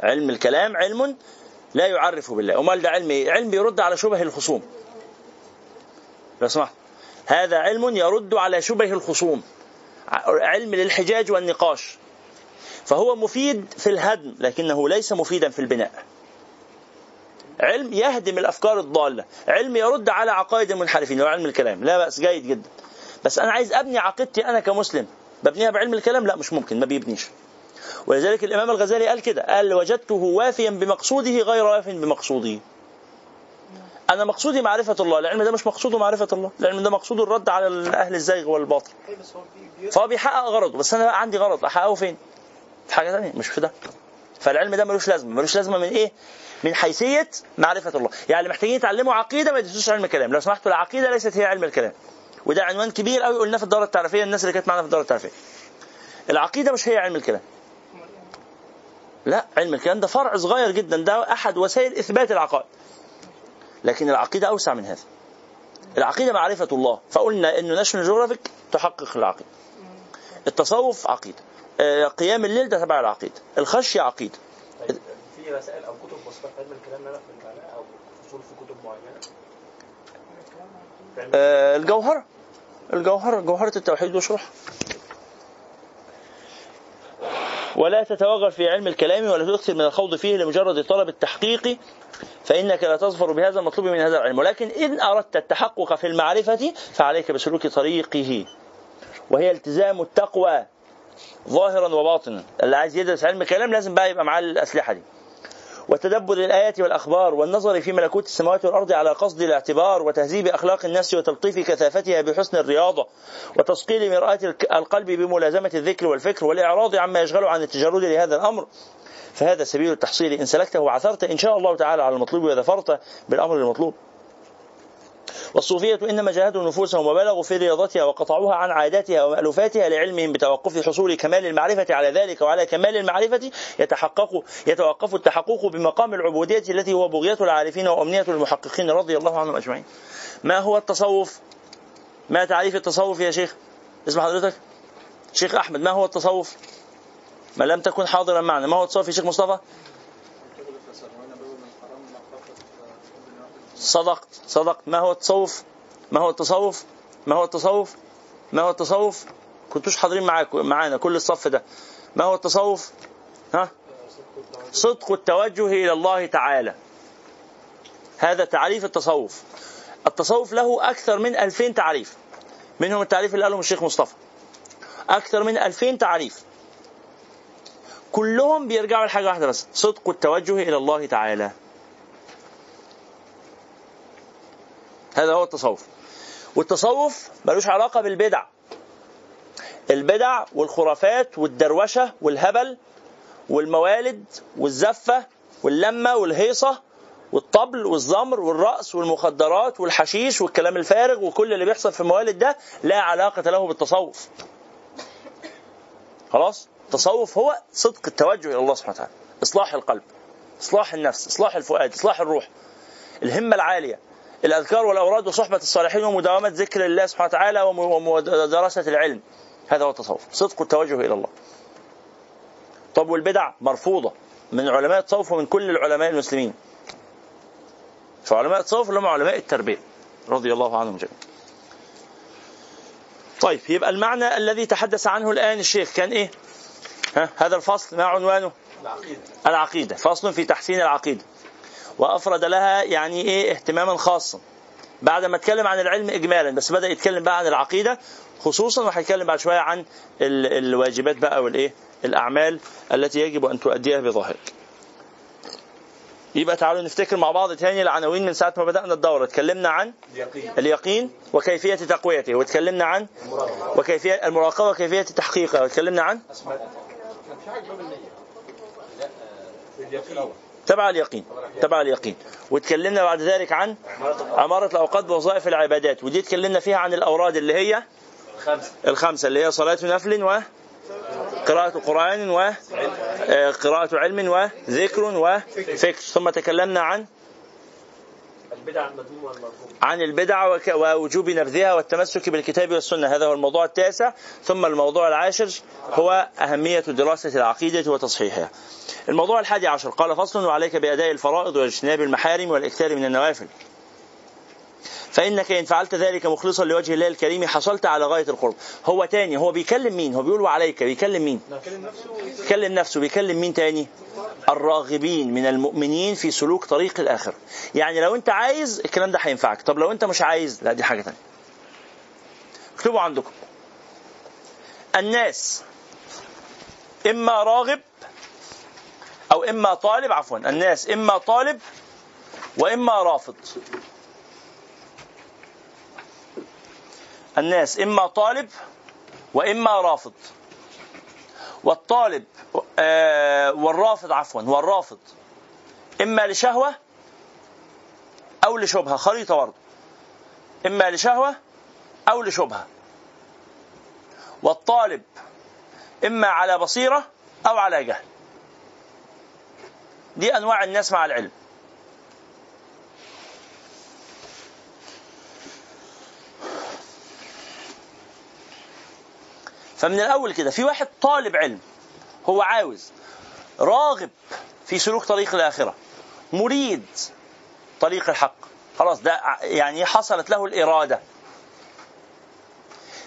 علم الكلام علم لا يعرف بالله. أمال ده علم إيه؟ علم يرد على شبه الخصوم. لو سمحت. هذا علم يرد على شبه الخصوم. علم للحجاج والنقاش. فهو مفيد في الهدم لكنه ليس مفيدا في البناء. علم يهدم الأفكار الضالة. علم يرد على عقائد المنحرفين. هو علم الكلام. لا بأس جيد جدا. بس أنا عايز أبني عقيدتي أنا كمسلم. ببنيها بعلم الكلام؟ لا مش ممكن ما بيبنيش. ولذلك الإمام الغزالي قال كده قال وجدته وافيا بمقصوده غير واف بمقصوده. أنا مقصودي معرفة الله العلم ده مش مقصوده معرفة الله العلم ده مقصوده الرد على أهل الزيغ والباطل. فهو بيحقق غرضه بس أنا عندي غرض أحققه فين؟ في حاجة ثانية مش في ده. فالعلم ده ملوش لازمة ملوش لازمة من إيه؟ من حيثية معرفة الله. يعني اللي محتاجين يتعلموا عقيدة ما يدرسوش علم الكلام. لو سمحتوا العقيدة ليست هي علم الكلام. وده عنوان كبير قوي قلناه في الدورة التعريفية الناس اللي كانت معانا في الدورة التعريفية. العقيدة مش هي علم الكلام. لا علم الكلام ده فرع صغير جدا ده أحد وسائل إثبات العقائد. لكن العقيدة أوسع من هذا. العقيدة معرفة الله فقلنا إنه National Geographic تحقق العقيدة. التصوف عقيدة. آه، قيام الليل ده تبع العقيدة. الخشية عقيدة. طيب في رسائل أو كتب بسيطه في علم الكلام نعرف معناها أو فصول في كتب معينة؟ آه، الجوهرة. الجوهره جوهرة التوحيد وشرحها. ولا تتوغل في علم الكلام ولا تكثر من الخوض فيه لمجرد طلب التحقيق فإنك لا تظفر بهذا المطلوب من هذا العلم. ولكن إن أردت التحقق في المعرفة فعليك بسلوك طريقه. وهي التزام التقوى ظاهرا وباطنا. اللي عايز يدرس علم كلام لازم بقى يبقى معاه الأسلحة دي. وتدبر الآيات والأخبار والنظر في ملكوت السماوات والأرض على قصد الاعتبار وتهذيب أخلاق النفس وتلطيف كثافتها بحسن الرياضة وتصقيل مرآة القلب بملازمة الذكر والفكر والإعراض عما يشغل عن التجرد لهذا الأمر. فهذا سبيل التحصيل. إن سلكته وعثرت إن شاء الله تعالى على المطلوب وظفرت بالأمر المطلوب. والصوفية إنما جاهدوا نفوسهم وبلغوا في رياضتها وقطعوها عن عاداتها ومألوفاتها لعلمهم بتوقف حصول كمال المعرفة على ذلك وعلى كمال المعرفة يتحقق يتوقف التحقق بمقام العبودية التي هو بغية العارفين وأمنية المحققين رضي الله عنهم أجمعين. ما هو التصوف؟ ما تعريف التصوف يا شيخ؟ اسم حضرتك؟ شيخ أحمد ما هو التصوف؟ ما لم تكن حاضرا معنا، ما هو التصوف يا شيخ مصطفى؟ صدقت صدقت ما هو التصوف؟ ما هو التصوف؟ ما هو التصوف؟ ما هو التصوف؟ كنتوش حاضرين معاك معانا كل الصف ده. ما هو التصوف؟ ها؟ صدق التوجه إلى الله تعالى. هذا تعريف التصوف. التصوف له أكثر من 2000 تعريف. منهم التعريف اللي قاله الشيخ مصطفى. أكثر من 2000 تعريف. كلهم بيرجعوا لحاجة واحدة بس. صدق التوجه إلى الله تعالى. هذا هو التصوف. والتصوف ملوش علاقة بالبدع. البدع والخرافات والدروشة والهبل والموالد والزفة واللمة والهيصة والطبل والزمر والرقص والمخدرات والحشيش والكلام الفارغ وكل اللي بيحصل في الموالد ده لا علاقة له بالتصوف. خلاص؟ التصوف هو صدق التوجه إلى الله سبحانه وتعالى. إصلاح القلب إصلاح النفس إصلاح الفؤاد إصلاح الروح. الهمة العالية. الأذكار والأوراد وصحبة الصالحين ومداومة ذكر الله سبحانه وتعالى ومدرسة العلم. هذا هو التصوف. صدق التوجه إلى الله. طب والبدع؟ مرفوضة. من علماء التصوف ومن كل العلماء المسلمين. فعلماء التصوف اللي هم علماء التربية. رضي الله عنهم جميعا. طيب يبقى المعنى الذي تحدث عنه الآن الشيخ كان إيه؟ ها؟ هذا الفصل ما عنوانه؟ العقيدة. العقيدة. فصل في تحسين العقيدة. وأفرد لها يعني إيه اهتماما خاصا. بعد ما اتكلم عن العلم إجمالا بس بدأ يتكلم بقى عن العقيدة خصوصا وهيتكلم بعد شوية عن ال- الواجبات بقى والإيه الأعمال التي يجب أن تؤديها بظاهرك يبقى تعالوا نفتكر مع بعض تاني العناوين من ساعة ما بدأنا الدورة. اتكلمنا عن اليقين. اليقين وكيفية تقويته وتكلمنا عن وكيفية المراقبة وكيفية تحقيقها. وتكلمنا عن أسماء. كان في حاجة باب النية. لا آه، اليقين. تبع اليقين تبع اليقين. وتكلمنا بعد ذلك عن عمارة الأوقات بوظائف العبادات ودي اتكلمنا فيها عن الأوراد اللي هي خمسة الخمسة اللي هي صلاة نفل وقراءة قرآن وقراءة علم وذكر وفكر ثم تكلمنا عن البدع المذمومة عن البدع ووجوب نبذها والتمسك بالكتاب والسنة. هذا هو الموضوع التاسع. ثم الموضوع العاشر هو أهمية دراسة العقيدة وتصحيحها. الموضوع الحادي عشر. قال فصل وعليك بأداء الفرائض واجتناب المحارم والإكثار من النوافل. فإنك إن فعلت ذلك مخلصا لوجه الله الكريم حصلت على غاية القرب. هو تاني هو بيكلم مين؟ هو بيقول وعليك بيكلم مين؟ بيكلم نفسه بيكلم مين تاني؟ الراغبين من المؤمنين في سلوك طريق الآخر. يعني لو أنت عايز الكلام ده هينفعك. طب لو أنت مش عايز لا دي حاجة تانية. اكتبوا عندكم. الناس إما راغب أو إما طالب عفوا الناس إما طالب وإما رافض. الناس إما طالب وإما رافض. والطالب آه والرافض عفوا والرافض إما لشهوة أو لشبهة خريطة برضه إما لشهوة أو لشبهة. والطالب إما على بصيرة أو على جهل. دي أنواع الناس مع العلم. فمن الأول كده في واحد طالب علم هو عاوز راغب في سلوك طريق الآخرة مريد طريق الحق. خلاص ده يعني حصلت له الإرادة.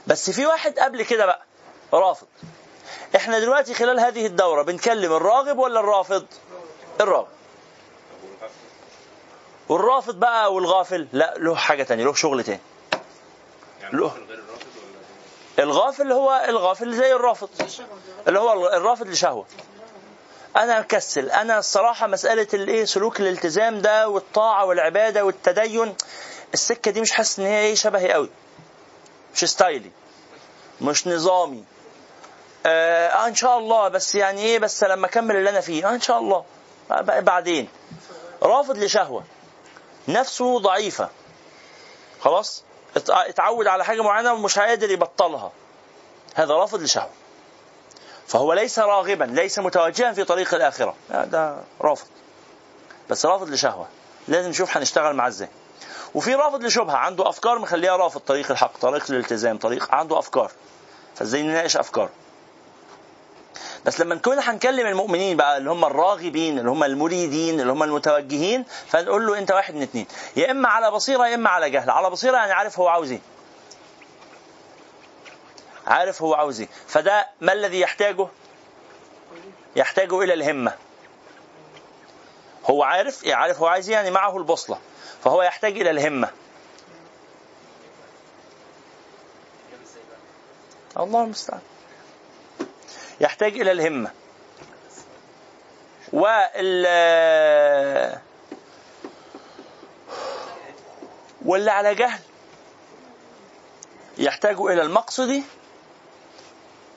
بس في واحد قبل كده بقى رافض. إحنا دلوقتي خلال هذه الدورة بنكلم الراغب ولا الرافض؟ الراغب. والرافض بقى والغافل لا له حاجة تانية له شغل تاني. يعني له. ممكن غير الرافض ولا الغافل هو الغافل زي الرافض. اللي هو الرافض لشهوة. أنا أكسل. أنا الصراحة مسألة الإيه سلوك الالتزام ده والطاعة والعبادة والتدين السكة دي مش حاسس إن هي إيه شبهي قوي. مش ستايلي. مش نظامي. آه, آه إن شاء الله. بس يعني إيه بس لما أكمل اللي أنا فيه. آه إن شاء الله. آه بعدين. رافض لشهوة. نفسه ضعيفة. خلاص؟ اتعود على حاجة معينة ومش قادر يبطلها. هذا رافض لشهوه فهو ليس راغبا ليس متوجها في طريق الآخرة. ده رافض. بس رافض لشهوة. لازم نشوف هنشتغل معاه إزاي. وفي رافض لشبهة. عنده أفكار مخليها رافض. طريق الحق طريق الالتزام طريق عنده أفكار. فإزاي نناقش أفكار؟ بس لما نكون هنكلم المؤمنين بقى اللي هم الراغبين اللي هم المريدين اللي هم المتوجهين فنقول له انت واحد من اثنين يا اما على بصيرة يا اما على جهل. على بصيرة يعني عارف هو عاوز إيه. عارف هو عاوز إيه. فده ما الذي يحتاجه؟ يحتاج إلى الهمة. هو عارف عارف هو عايز إيه يعني معه البوصلة. فهو يحتاج إلى الهمة. الله المستعان. يحتاج إلى الهمة. وال واللي على جهل يحتاج إلى المقصد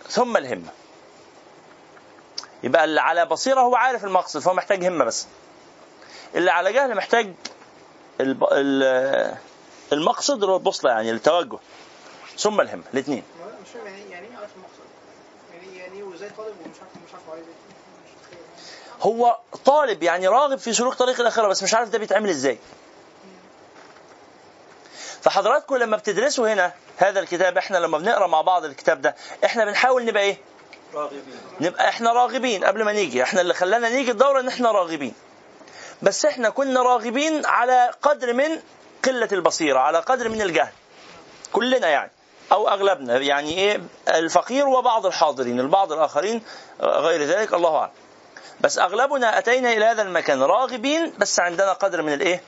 ثم الهمة. يبقى اللي على بصيرة هو عارف المقصد فهو محتاج همة بس. اللي على جهل محتاج المقصد اللي هو البوصلة يعني التوجه. ثم الهمة الاثنين مش فاهم يعني يعني إيه عارف المقصد؟ وازاي طالب ومش عارف مش عارف عايز؟ هو طالب يعني راغب في سلوك طريق الاخره بس مش عارف ده بيتعمل إزاي. فحضراتكم لما بتدرسوا هنا هذا الكتاب إحنا لما بنقرأ مع بعض الكتاب ده إحنا بنحاول نبقى إيه؟ راغبين. نبقى إحنا راغبين قبل ما نيجي. إحنا اللي خلانا نيجي الدورة إن إحنا راغبين. بس إحنا كنا راغبين على قدر من قلة البصيرة على قدر من الجهل. كلنا يعني. أو أغلبنا. يعني إيه؟ الفقير وبعض الحاضرين البعض الآخرين غير ذلك الله أعلم. بس أغلبنا أتينا إلى هذا المكان راغبين بس عندنا قدر من الإيه؟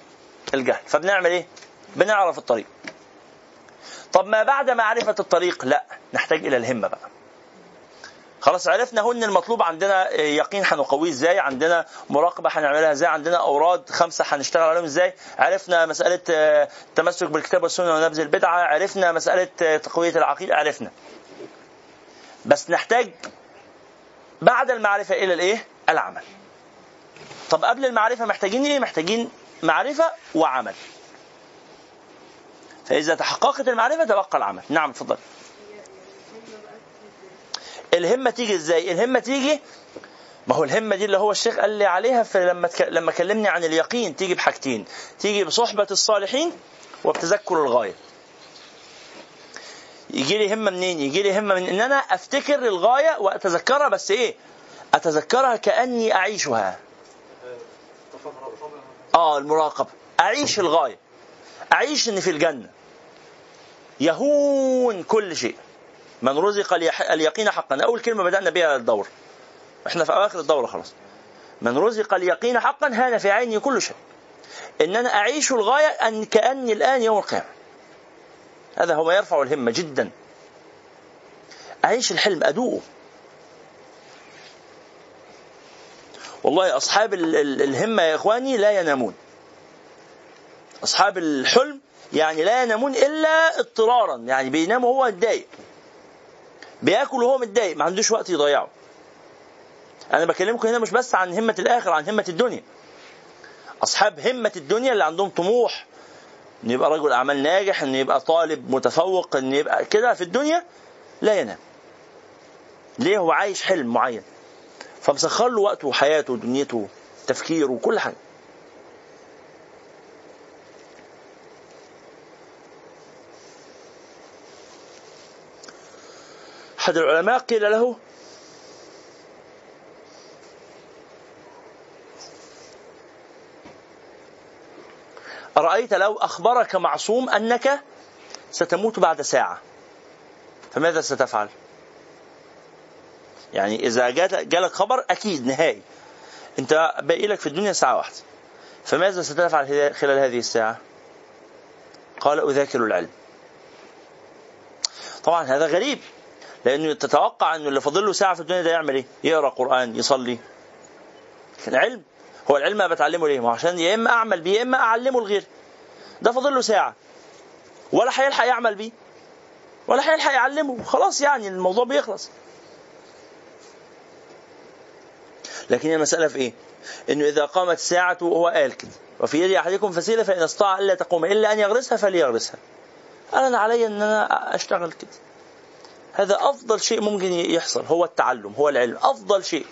الجهل. فبنعمل إيه؟ بنعرف الطريق. طب ما بعد معرفة الطريق؟ لا. نحتاج إلى الهمة بقى. خلاص عرفنا هن المطلوب عندنا يقين هنقويه إزاي عندنا مراقبة هنعملها إزاي عندنا أوراد خمسة هنشتغل عليهم إزاي عرفنا مسألة التمسك بالكتاب والسنة ونبذ البدعة عرفنا مسألة تقوية العقيدة عرفنا. بس نحتاج بعد المعرفة إلى الإيه؟ العمل. طب قبل المعرفة محتاجين إيه؟ محتاجين معرفة وعمل. فإذا تحققت المعرفة تبقى العمل. نعم اتفضل. الهمة تيجي إزاي؟ الهمة تيجي ما هو الهمة دي اللي هو الشيخ قال لي عليها في لما. لما كلمني عن اليقين تيجي بحاجتين تيجي بصحبة الصالحين وبتذكر الغاية. يجي لي همة منين؟ يجي لي همة من إن أنا أفتكر الغاية وأتذكرها بس إيه؟ أتذكرها كأني أعيشها. آه المراقبه أعيش الغاية. أعيش إني في الجنة. يهون كل شيء. من رزق اليقين حقا. أول كلمة بدأنا بها الدور. إحنا في اواخر الدوره خلاص. من رزق اليقين حقا هان في عيني كل شيء. إن أنا أعيش الغاية ان كأني الآن يوم القيامة. هذا هو ما يرفع الهمه جدا. أعيش الحلم أدوقه. والله أصحاب الهمة يا إخواني لا ينامون. أصحاب الحلم يعني لا ينامون إلا اضطرارا. يعني بينام وهو متضايق بياكل وهو متضايق ما عندوش وقت يضيعه. أنا بكلمكم هنا مش بس عن همة الآخر عن همة الدنيا. أصحاب همة الدنيا اللي عندهم طموح إن يبقى رجل أعمال ناجح إن يبقى طالب متفوق إن يبقى كده في الدنيا لا ينام. ليه؟ هو عايش حلم معين. فمسخر له وقته وحياته ودنيته تفكيره وكل حاجة. أحد العلماء قيل له أرأيت لو أخبرك معصوم أنك ستموت بعد ساعة. فماذا ستفعل؟ يعني إذا جالك خبر أكيد نهائي. أنت باقي لك في الدنيا ساعة واحدة. فماذا ستفعل خلال هذه الساعة؟ قال أذاكر العلم. طبعا هذا غريب. لأنه تتوقع أنه اللي فاضل له ساعة في الدنيا ده يعمل إيه؟ يقرأ قرآن، يصلي، العلم هو العلم أنا بتعلمه ليه؟ ما عشان يا إما أعمل بيه يا إما أعلمه لغيري ده فاضل له ساعة. ولا هيلحق يعمل بيه. ولا هيلحق يعلمه. خلاص يعني الموضوع بيخلص. لكن هي المساله في إيه؟ إنه إذا قامت الساعة وهو قال كده وفي يد أحدكم فسيلة فإن استطاع ألا تقوم إلا أن يغرسها فليغرسها. أنا علي إن أنا أشتغل كده. هذا أفضل شيء ممكن يحصل هو التعلم هو العلم. أفضل شيء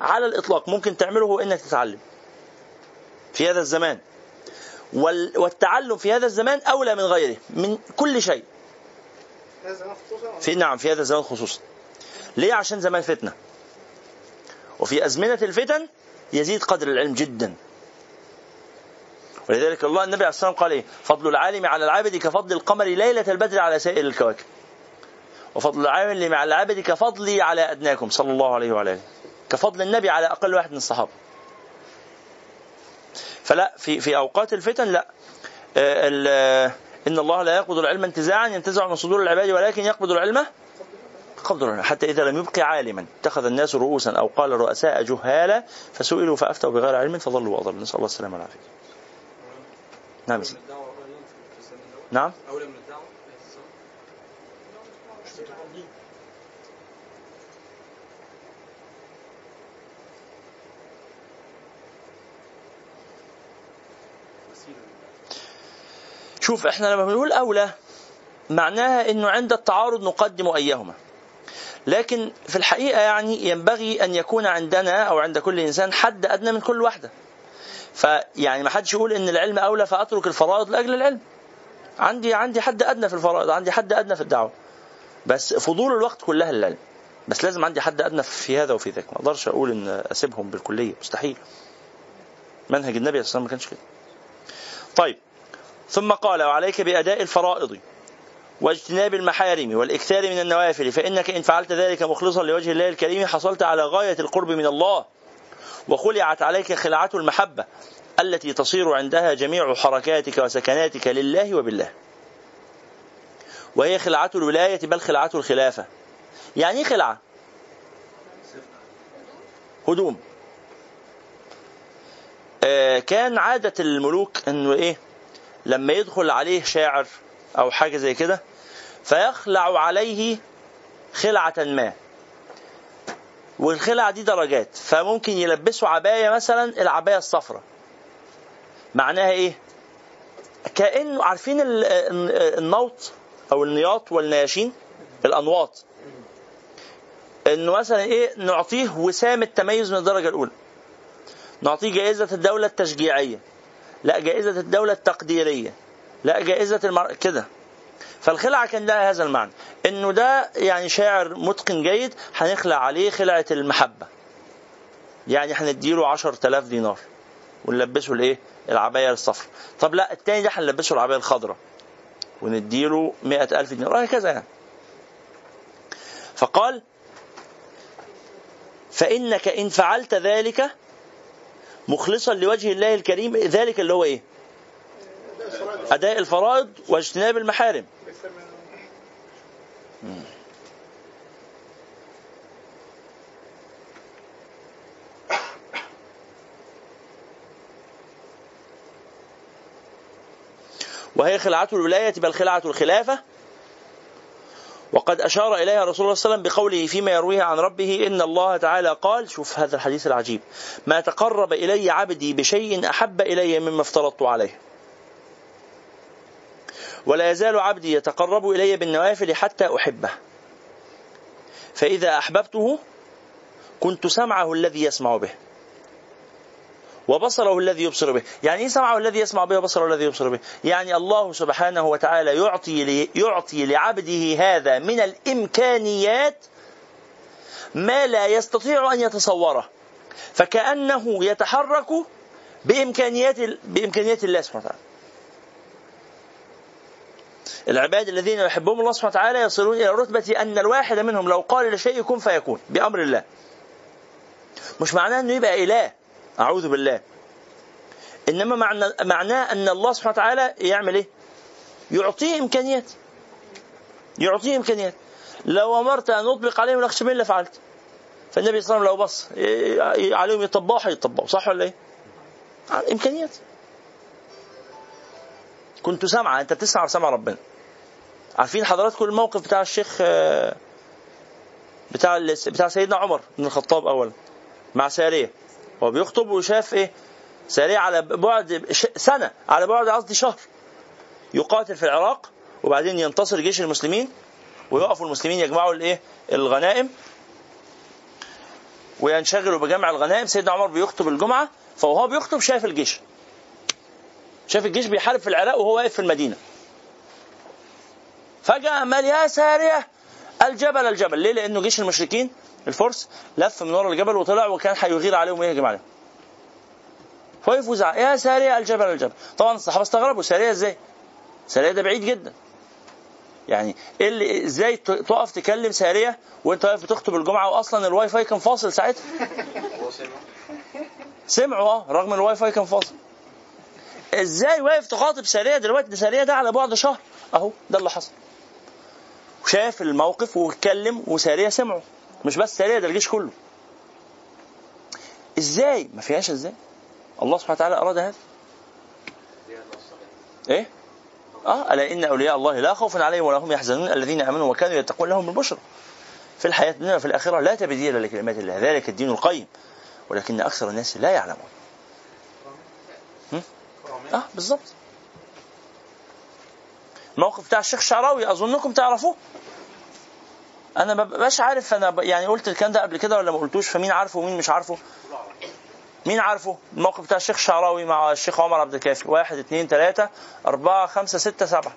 على الإطلاق ممكن تعمله هو إنك تتعلم في هذا الزمان. وال- والتعلم في هذا الزمان أولى من غيره من كل شيء. في نعم في هذا الزمان خصوصا. ليه؟ عشان زمان فتنة. وفي أزمنة الفتن يزيد قدر العلم جدا. ولذلك الله النبي عليه الصلاة والسلام قال إيه؟ فضل العالم على العابد كفضل القمر ليلة البدر على سائر الكواكب. وفضل العالم على العابد كفضلي على أدناكم صلى الله عليه وعلى اله كفضل النبي على أقل واحد من الصحابة. فلا في في أوقات الفتن لا. آه، آه، إن الله لا يقبض العلم انتزاعا ينتزع من صدور العباد ولكن يقبض العلم قبض حتى إذا لم يبق عالما. اتخذ الناس رؤوسا أو قال رؤساء جهالا فسئلوا فأفتوا بغير علم فضلوا وأضلوا. نسأل الله السلامة والعافية. نعم نعم أولى من الدعوة في السن وسيلة شوف إحنا لما بنقول أولى معناها إنه عند التعارض نقدم أيهما. لكن في الحقيقة يعني ينبغي أن يكون عندنا أو عند كل إنسان حد أدنى من كل واحدة. فيعني ما حدش يقول إن العلم أولى فأترك الفرائض لأجل العلم. عندي عندي حد أدنى في الفرائض عندي حد أدنى في الدعوة. بس فضول الوقت كلها للعلم. بس لازم عندي حد أدنى في هذا وفي ذاك. ما أقدرش أقول إن أسيبهم بالكلية مستحيل. منهج النبي صلى الله عليه وسلم ما كانش كده. طيب. ثم قال وعليك بأداء الفرائض واجتناب المحارم والإكثار من النوافل فإنك إن فعلت ذلك مخلصا لوجه الله الكريم حصلت على غاية القرب من الله وخلعت عليك خلعة المحبة التي تصير عندها جميع حركاتك وسكناتك لله وبالله. وهي خلعة الولاية بل خلعة الخلافة. يعني إيه خلعة؟ هدوم. آه كان عادة الملوك إنه إيه؟ لما يدخل عليه شاعر أو حاجة زي كده فيخلع عليه خلعة ما. والخلع دي درجات فممكن يلبسوا عباية مثلا العباية الصفراء. معناها إيه؟ كأنه عارفين ال- ال- النوط أو النياط والنياشين؟ الأنواط. إنه مثلا إيه؟ نعطيه وسام التميز من الدرجة الأولى. نعطيه جائزة الدولة التشجيعية. لا جائزة الدولة التقديرية لا جائزة المر... كده. فالخلعة كان لها هذا المعنى إنه ده يعني شاعر متقن جيد هنخلع عليه خلعة المحبة. يعني هنديله عشر تلاف دينار ونلبسه الايه العباية الصفراء طب لا التاني ده هنلبسه العباية الخضراء ونديله مئة ألف دينار وهكذا يعني. فقال فإنك إن فعلت ذلك مخلصا لوجه الله الكريم ذلك اللي هو إيه؟ أداء الفرائض واجتناب المحارم. وهي خلعة الولاية بل خلعة الخلافة. وقد أشار إليها رسول الله صلى الله عليه وسلم بقوله فيما يرويه عن ربه إن الله تعالى قال شوف هذا الحديث العجيب ما تقرب إلي عبدي بشيء أحب إلي مما افترضت عليه. ولا يزال عبدي يتقرب إلي بالنوافل حتى أحبه. فإذا أحببته كنت سمعه الذي يسمع به. وبصره الذي يبصر به. يعني إيه سمعه الذي يسمع به وبصره الذي يبصر به؟ يعني الله سبحانه وتعالى يعطي لي يعطي لعبده هذا من الإمكانيات ما لا يستطيع أن يتصوره. فكأنه يتحرك بإمكانيات بإمكانيات الله سبحانه وتعالى. العباد الذين يحبهم الله سبحانه وتعالى يصلون إلى رتبة أن الواحد منهم لو قال لشيء كن فيكون بأمر الله. مش معناه إنه يبقى إله. أعوذ بالله. إنما معنى معناه أن الله سبحانه وتعالى يعمل إيه؟ يعطيه إمكانيات. يعطيه إمكانيات. لو أمرت أن اطبق عليهم الاخشبين لفعلت فالنبي صلى الله عليه وسلم لو بص عليهم يطبقوا هيطبقوا صح ولا؟ آه، إمكانيات. كنت سامعة أنت بتسمع سمع ربنا. عارفين حضراتكم الموقف بتاع الشيخ آه، بتاع بتاع سيدنا عمر بن الخطاب اولا مع سارية. هو بيخطب وشاف إيه؟ ساريه على بعد سنة على بعد قصدي شهر. يقاتل في العراق وبعدين ينتصر جيش المسلمين ويقفوا المسلمين يجمعوا الايه؟ الغنائم. وينشغلوا بجمع الغنائم. سيدنا عمر بيخطب الجمعة فوهو بيخطب شاف الجيش. شاف الجيش بيحارب في العراق وهو واقف في المدينة. فجأة عمال يا سارية الجبل الجبل. ليه؟ لأنه جيش المشركين الفرس لف من ورا الجبل وطلع وكان هيغير عليهم ويهجم عليهم. وقف وزعق يا سارية الجبل الجبل. طبعا الصحابة استغربوا سارية إزاي؟ سارية ده بعيد جدا. يعني إيه اللي إزاي تقف تكلم سارية وأنت واقف بتخطب الجمعة واصلا الواي فاي كان فاصل ساعتها؟ سمعوا آه رغم الواي فاي كان فاصل. إزاي واقف تخاطب سارية دلوقتي؟ ده سارية ده على بعد شهر. أهو ده اللي حصل. وشاف الموقف واتكلم وسارية سمعوا مش بس ساريه ده الجيش كله. إزاي؟ ما فيهاش إزاي. الله سبحانه وتعالى أراد هذا. إيه؟ آه ألا إن أولياء الله لا خوف عليهم ولا هم يحزنون الذين آمنوا وكانوا يتقون لهم البشرى في الحياة الدنيا وفي الآخرة لا تبديل لكلمات الله ذلك الدين القيم. ولكن أكثر الناس لا يعلمون؟ آه بالظبط الموقف بتاع الشيخ شعراوي أظنكم تعرفوه؟ أنا ما ببقاش عارف أنا ب... يعني قلت الكلام ده قبل كده ولا ما قلتوش؟ فمين عارفه ومين مش عارفه؟ مين عارفه؟ الموقف بتاع الشيخ شعراوي مع الشيخ عمر عبد الكافي. واحد اثنين ثلاثة أربعة خمسة ستة سبعة.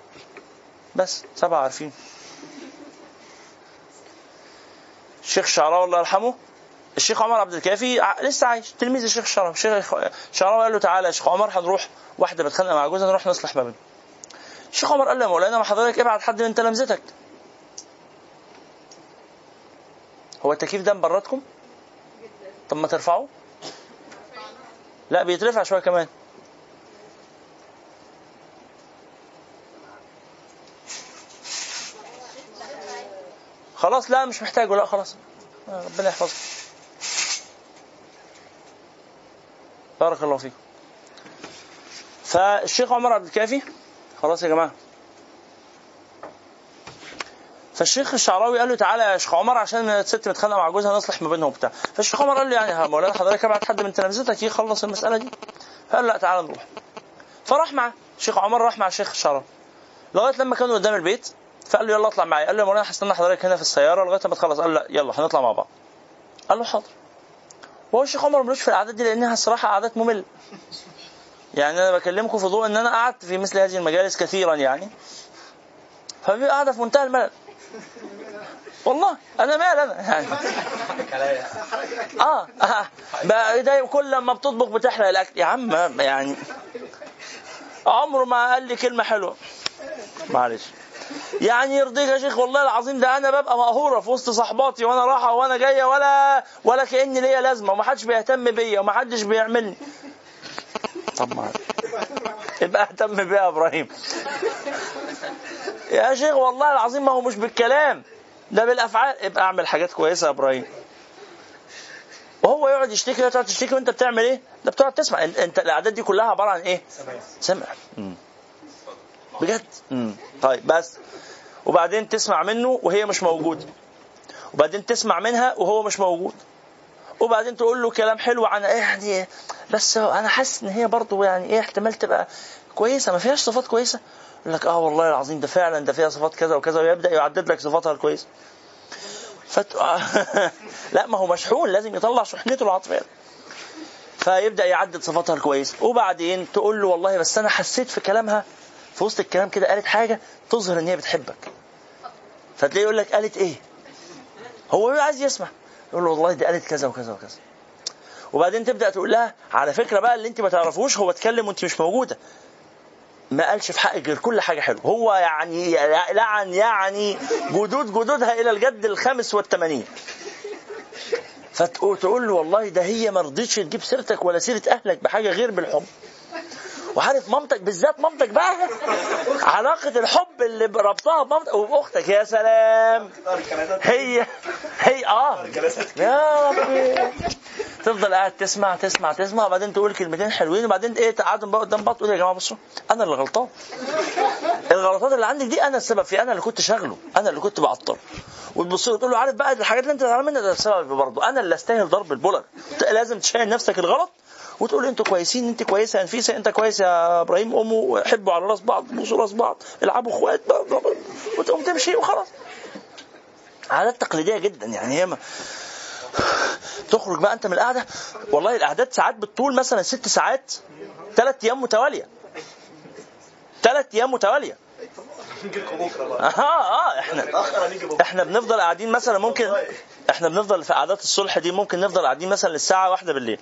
بس سبعة عارفين. الشيخ شعراوي الله يرحمه الشيخ عمر عبد الكافي لسه عايش. تلميذ الشيخ شعراوي. الشيخ شعراوي قال له تعالى يا شيخ عمر هنروح واحدة بتخانق مع جوزها نروح نصلح ما بينهم. الشيخ عمر قال له يا مولانا ما حضرتك ابعت حد من تلامذتك. هو التكييف ده مبردكم طب ما ترفعوه. لا بيترفع شوية كمان. خلاص لا مش محتاجه. لا خلاص. ربنا يحفظك بارك الله فيكم. فالشيخ عمر عبد الكافي خلاص يا جماعة. فالشيخ الشعراوي قال له تعالى يا شيخ عمر عشان الست متخانقه مع جوزها نصلح ما بينهم وبتاع. فالشيخ عمر قال له يعني مولانا حضرتك ابعت حد من تلامذتك يخلص المسألة دي. فقال لا تعالى نروح. فراح معاه الشيخ عمر راح مع الشيخ الشعراوي. لغاية لما كانوا قدام البيت فقال له يلا اطلع معايا. قال له يا مولانا هستنى حضرتك هنا في السيارة لغاية ما تخلص. قال لا يلا هنطلع مع بعض. قال له حاضر. وهو الشيخ عمر ملوش في العادات دي لأنها الصراحة عادات مملة. يعني أنا بكلمكم في ضوء إن أنا قعدت في مثل هذه المجالس كثيرا يعني. فبيبقى قاعدة في منتهى الملل. والله أنا مال أنا. يعني آه, آه. بقى ده كل لما بتطبخ بتحرق الأكل. يا عم يعني. عمره ما قال لي كلمة حلوة. معلش. يعني يرضيك يا شيخ والله العظيم ده أنا ببقى مقهورة في وسط صحباتي وأنا رايحه وأنا جاية ولا ولا كأني ليا لازمة ومحدش بيهتم بيا ومحدش بيعملني. طب ما يبقى أهتم بيها يا إبراهيم. يا شيخ والله العظيم ما هو مش بالكلام. ده بالأفعال. ابقى أعمل حاجات كويسة يا إبراهيم. وهو يقعد يشتكي وتقعد تشتكي وأنت بتعمل إيه؟ ده بتقعد تسمع. إنت, الأعداد دي كلها عبارة عن إيه؟ سمع. مم. بجد. طيب بس. وبعدين تسمع منه وهي مش موجودة. وبعدين تسمع منها وهو مش موجود. وبعدين تقول له كلام حلو عن يعني بس أنا حاسس إن هي برضه يعني إيه احتمال تبقى كويسة. ما فيهاش صفات كويسة. يقول لك آه والله العظيم ده فعلا ده فيها صفات كذا وكذا ويبدأ يعدد لك صفاتها الكويسه فت... لا ما هو مشحون لازم يطلع شحنته العاطفية. فيبدأ يعدد صفاتها الكويسه وبعدين تقول له والله بس أنا حسيت في كلامها في وسط الكلام كده قالت حاجة تظهر إن هي بتحبك. فتلاقيه يقول لك قالت إيه؟ هو عايز يسمع. يقول له والله دي قالت كذا وكذا وكذا. وبعدين تبدأ تقول لها على فكرة بقى اللي أنت ما تعرفوش هو اتكلم وأنت مش موجودة. ما قالش في حقك غير كل حاجة حلوة. هو يعني لعن يعني جدود جدودها إلى الجد الخامس والثمانين فتقول له والله ده هي ما رضيتش تجيب سيرتك ولا سيرة أهلك بحاجة غير بالحب. وعارف مامتك بالذات مامتك بقى؟ علاقة الحب اللي ربطها بمامتك. وبأختك يا سلام. هي هي آه. يا ربي. تفضل قاعد تسمع تسمع تسمع. وبعدين تقول كلمتين حلوين. وبعدين إيه تقعدوا بقى قدام بعض تقول يا جماعة بصوا أنا اللي غلطان. الغلطات اللي عندك دي أنا السبب فيها. أنا اللي كنت شاغله. أنا اللي كنت بعطله وتبص له تقول له عارف بقى الحاجات اللي أنت زعلان منها ده السبب برضه. أنا اللي أستاهل ضرب البولر. لازم تشيل نفسك الغلط. وتقول أنتوا كويسين انت كويسة يا نفيسه انت كويس يا إبراهيم. قوموا حبوا على راس بعض بوسوا راس بعض العبوا اخوات وتقوم تمشي وخلاص. عادات تقليدية جدا يعني هي ما تخرج بقى انت من القعدة. والله القعدات ساعات بالطول مثلا ست ساعات ثلاث أيام متوالية. ثلاث أيام متوالية. آه آه إحنا إحنا بنفضل قاعدين مثلا ممكن إحنا بنفضل في قعدات الصلح دي ممكن نفضل قاعدين مثلا للساعة واحدة بالليل.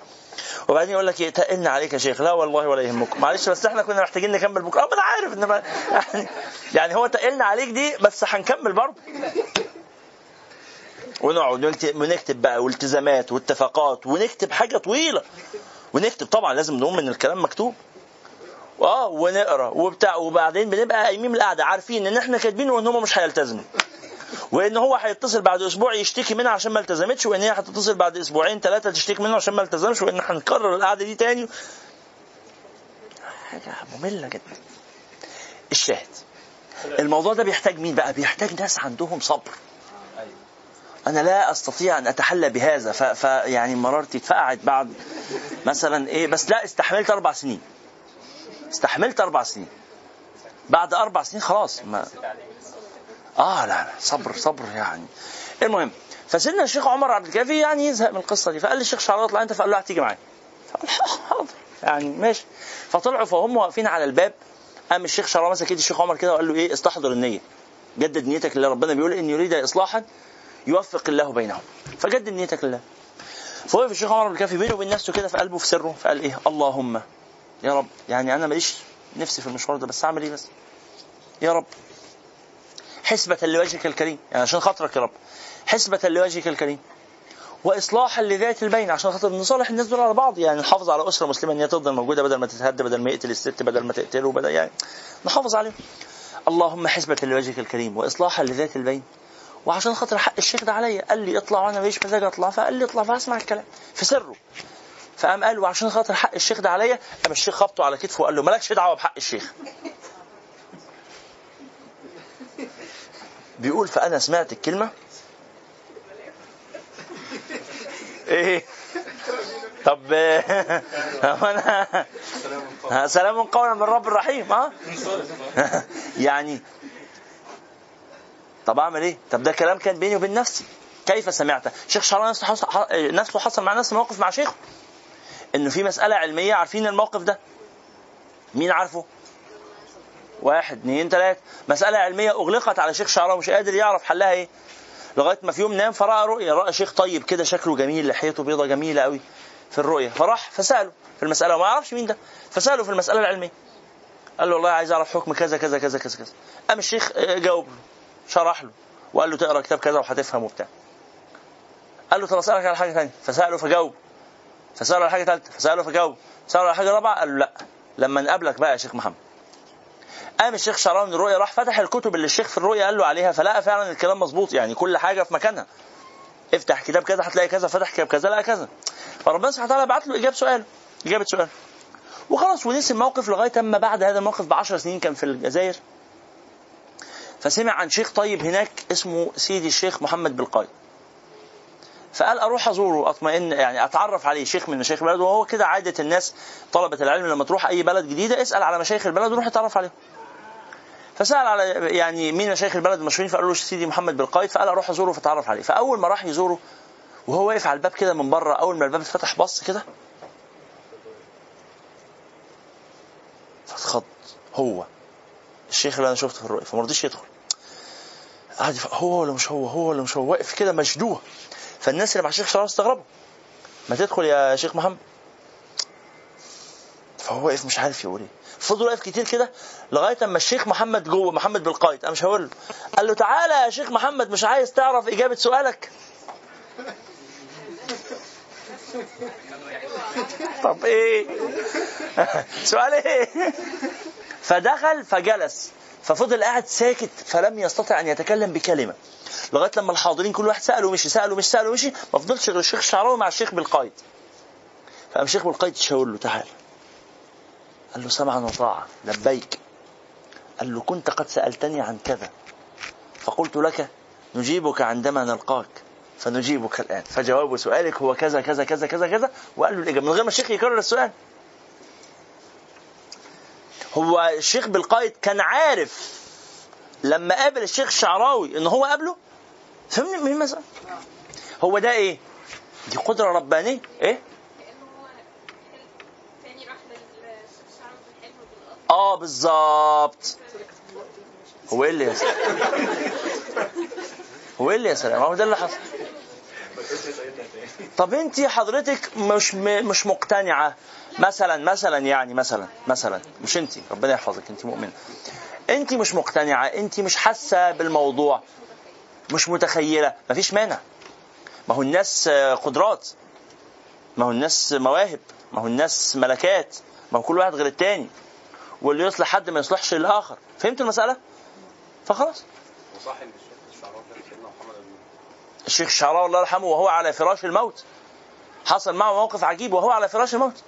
وبعدين يقول لك إيه تقلنا عليك يا شيخ. لا والله ولا يهمكم. معلش بس إحنا كنا محتاجين نكمل بكرة. آه أنا عارف إن ما- يعني يعني هو تقلنا عليك دي بس هنكمل برضه. ونقعد ونكتب- ونكتب بقى والتزامات واتفاقات ونكتب حاجة طويلة. ونكتب طبعا لازم نقوم من الكلام مكتوب. آه ونقرأ. وبتاع وبعدين بنبقى قايمين القعدة عارفين إن إحنا كاتبينه وإن هم مش هيلتزموا. وإن هو هيتصل بعد أسبوع يشتكي منها عشان ما التزمتش وإن هي هتتصل بعد أسبوعين ثلاثة تشتكي منه عشان ما التزمش وإن هنكرر القعدة دي تاني. حاجة مملة جدا. الشاهد. الموضوع ده بيحتاج مين بقى؟ بيحتاج ناس عندهم صبر. أنا لا أستطيع أن أتحلى بهذا ف... ف... يعني مرارتي اتفقعت بعد مثلا إيه بس لا استحملت أربع سنين. استحملت أربع سنين. بعد أربع سنين خلاص ما آه لا لا صبر صبر يعني. المهم فسيدنا الشيخ عمر عبد الكافي يعني يزهق من القصة دي فقال للشيخ شعراوي اطلع أنت؟ فقال له هتيجي معايا. فقال حاضر يعني ماشي. فطلعوا فهم واقفين على الباب قام الشيخ شعراوي مسك إيد الشيخ عمر كده وقال له إيه استحضر النية. جدد نيتك اللي ربنا بيقول إن يريد اصلاحا يوفق الله بينهم. فجدد نيتك لله. فوقف الشيخ عمر بن الكافي بينه وبين نفسه كده في قلبه في سره فقال إيه اللهم يا رب. يعني أنا ماليش نفسي في المشوار ده بس أعمل إيه بس؟ يا رب. حسبة لوجهك الكريم. يعني عشان خاطرك يا رب. حسبة لوجهك الكريم. وإصلاحا لذات البين. عشان خاطر نصالح الناس دول على بعض. يعني نحافظ على أسرة مسلمة إن هي تفضل موجودة بدل ما تتهد بدل ما يقتل الست بدل ما تقتله بدل يعني نحافظ عليهم. اللهم حسبة لوجهك الكريم. وإصلاحا لذات البين. وعشان خاطر حق الشيخ ده عليا. قال لي اطلع وأنا ماليش مزاج أطلع. فقال لي اطلع فأسمع الكلام. في سره. فقام قال وعشان خاطر حق الشيخ ده عليا قام الشيخ خبطه على كتفه وقال له مالكش دعوة بحق الشيخ. بيقول فأنا سمعت الكلمة. إيه؟ طب أنا سلام قولا من رب الرحيم ها يعني طب أعمل إيه؟ طب ده كلام كان بيني وبين نفسي. كيف سمعته شيخ شعراوي نفسه حصل, مع نفس موقف مع شيخه. إنه في مسألة علمية عارفين الموقف ده؟ مين عارفه؟ واحد اثنين ثلاثة مسألة علمية أغلقت على شيخ شعراوي مش قادر يعرف حلها إيه. لغاية ما في يوم نام فرأى رؤية. رأى شيخ طيب كده شكله جميل لحيته بيضة جميلة قوي في الرؤية. فراح فسأله في المسألة وما يعرفش مين ده. فسأله في المسألة العلمية. قال له والله عايز أعرف حكم كذا كذا كذا كذا كذا. قام الشيخ جاوب له شرح له وقال له تقرأ كتاب كذا وهتفهم وبتاع. قال له طب أسألك على حاجة ثانية فسأله فجاوب. فساله على حاجة ثالثه فساله فجاوب ساله على حاجة رابعة قال له لا. لما نقابلك بقى يا شيخ محمد. قام الشيخ شعراوي من الرؤيا راح فتح الكتب اللي الشيخ في الرؤيا قال له عليها فلقى فعلا الكلام مظبوط يعني كل حاجة في مكانها. افتح كتاب كذا هتلاقي كذا فتح كتاب كذا لقى كذا. فربنا سبحانه وتعالى بعت له إجابة سؤال إجابة سؤال. وخلاص ونسي الموقف لغاية أما بعد هذا الموقف ب 10 سنين كان في الجزائر. فسمع عن شيخ طيب هناك اسمه سيدي الشيخ محمد بالقاي. فقال أروح أزوره اطمئن يعني أتعرف عليه شيخ من مشايخ البلد وهو كده عادة الناس طلبة العلم لما تروح أي بلد جديدة اسأل على مشايخ البلد وروح اتعرف عليهم. فسأل على يعني مين مشايخ البلد المشهورين؟ فقالوا له سيدي محمد بالقايد فقال أروح أزوره فتعرف عليه. فأول ما راح يزوره وهو واقف على الباب كده من بره أول ما الباب اتفتح بص كده فاتخض هو. الشيخ اللي أنا شفته في الرؤيا فما رضيش يدخل. قعد هو ولا مش هو؟ هو ولا مش هو؟ واقف كده مشدوه. فالناس اللي مع الشيخ شرف استغربوا. ما تدخل يا شيخ محمد. فهو واقف مش عارف يقول إيه. فضل واقف كتير كده لغاية أما الشيخ محمد جوه محمد بالقايد أنا مش هقول له. قال له تعالى يا شيخ محمد مش عايز تعرف إجابة سؤالك. طب إيه؟ سؤال إيه؟ فدخل فجلس. ففضل قاعد ساكت فلم يستطع أن يتكلم بكلمة. لغاية لما الحاضرين كل واحد سأله مشي سأله مش سأله مشي ما فضلش غير الشيخ الشعراوي مع الشيخ بالقايد. فقام الشيخ بالقايد شاور له تعال. قال له سمعا وطاعة لبيك. قال له كنت قد سألتني عن كذا. فقلت لك نجيبك عندما نلقاك. فنجيبك الآن. فجواب سؤالك هو كذا كذا كذا كذا كذا. وقال له الإجابة. من غير ما الشيخ يكرر السؤال. هو الشيخ بالقايد كان عارف لما قابل الشيخ الشعراوي إن هو قابله؟ فهمني من مثلا هو ده إيه؟ دي قدرة ربانية. إيه؟ آه بالظبط هو إيه اللي يا سلام هو إيه اللي يا سلام هو ده اللي حصل. طب انت حضرتك مش مش مقتنعة مثلا مثلا يعني مثلا مثلا. مش انت ربنا يحفظك انت مؤمنه انت مش مقتنعة انت مش حاسة بالموضوع مش متخيلة. مفيش مانع. ما هو الناس قدرات. ما هو الناس مواهب. ما هو الناس ملكات. ما هو كل واحد غير التاني. واللي يصلح حد ما يصلحش الآخر. فهمت المسألة؟ فخلاص. الشيخ الشيخ الشعراوي الله يرحمه وهو على فراش الموت. حصل معه موقف عجيب وهو على فراش الموت.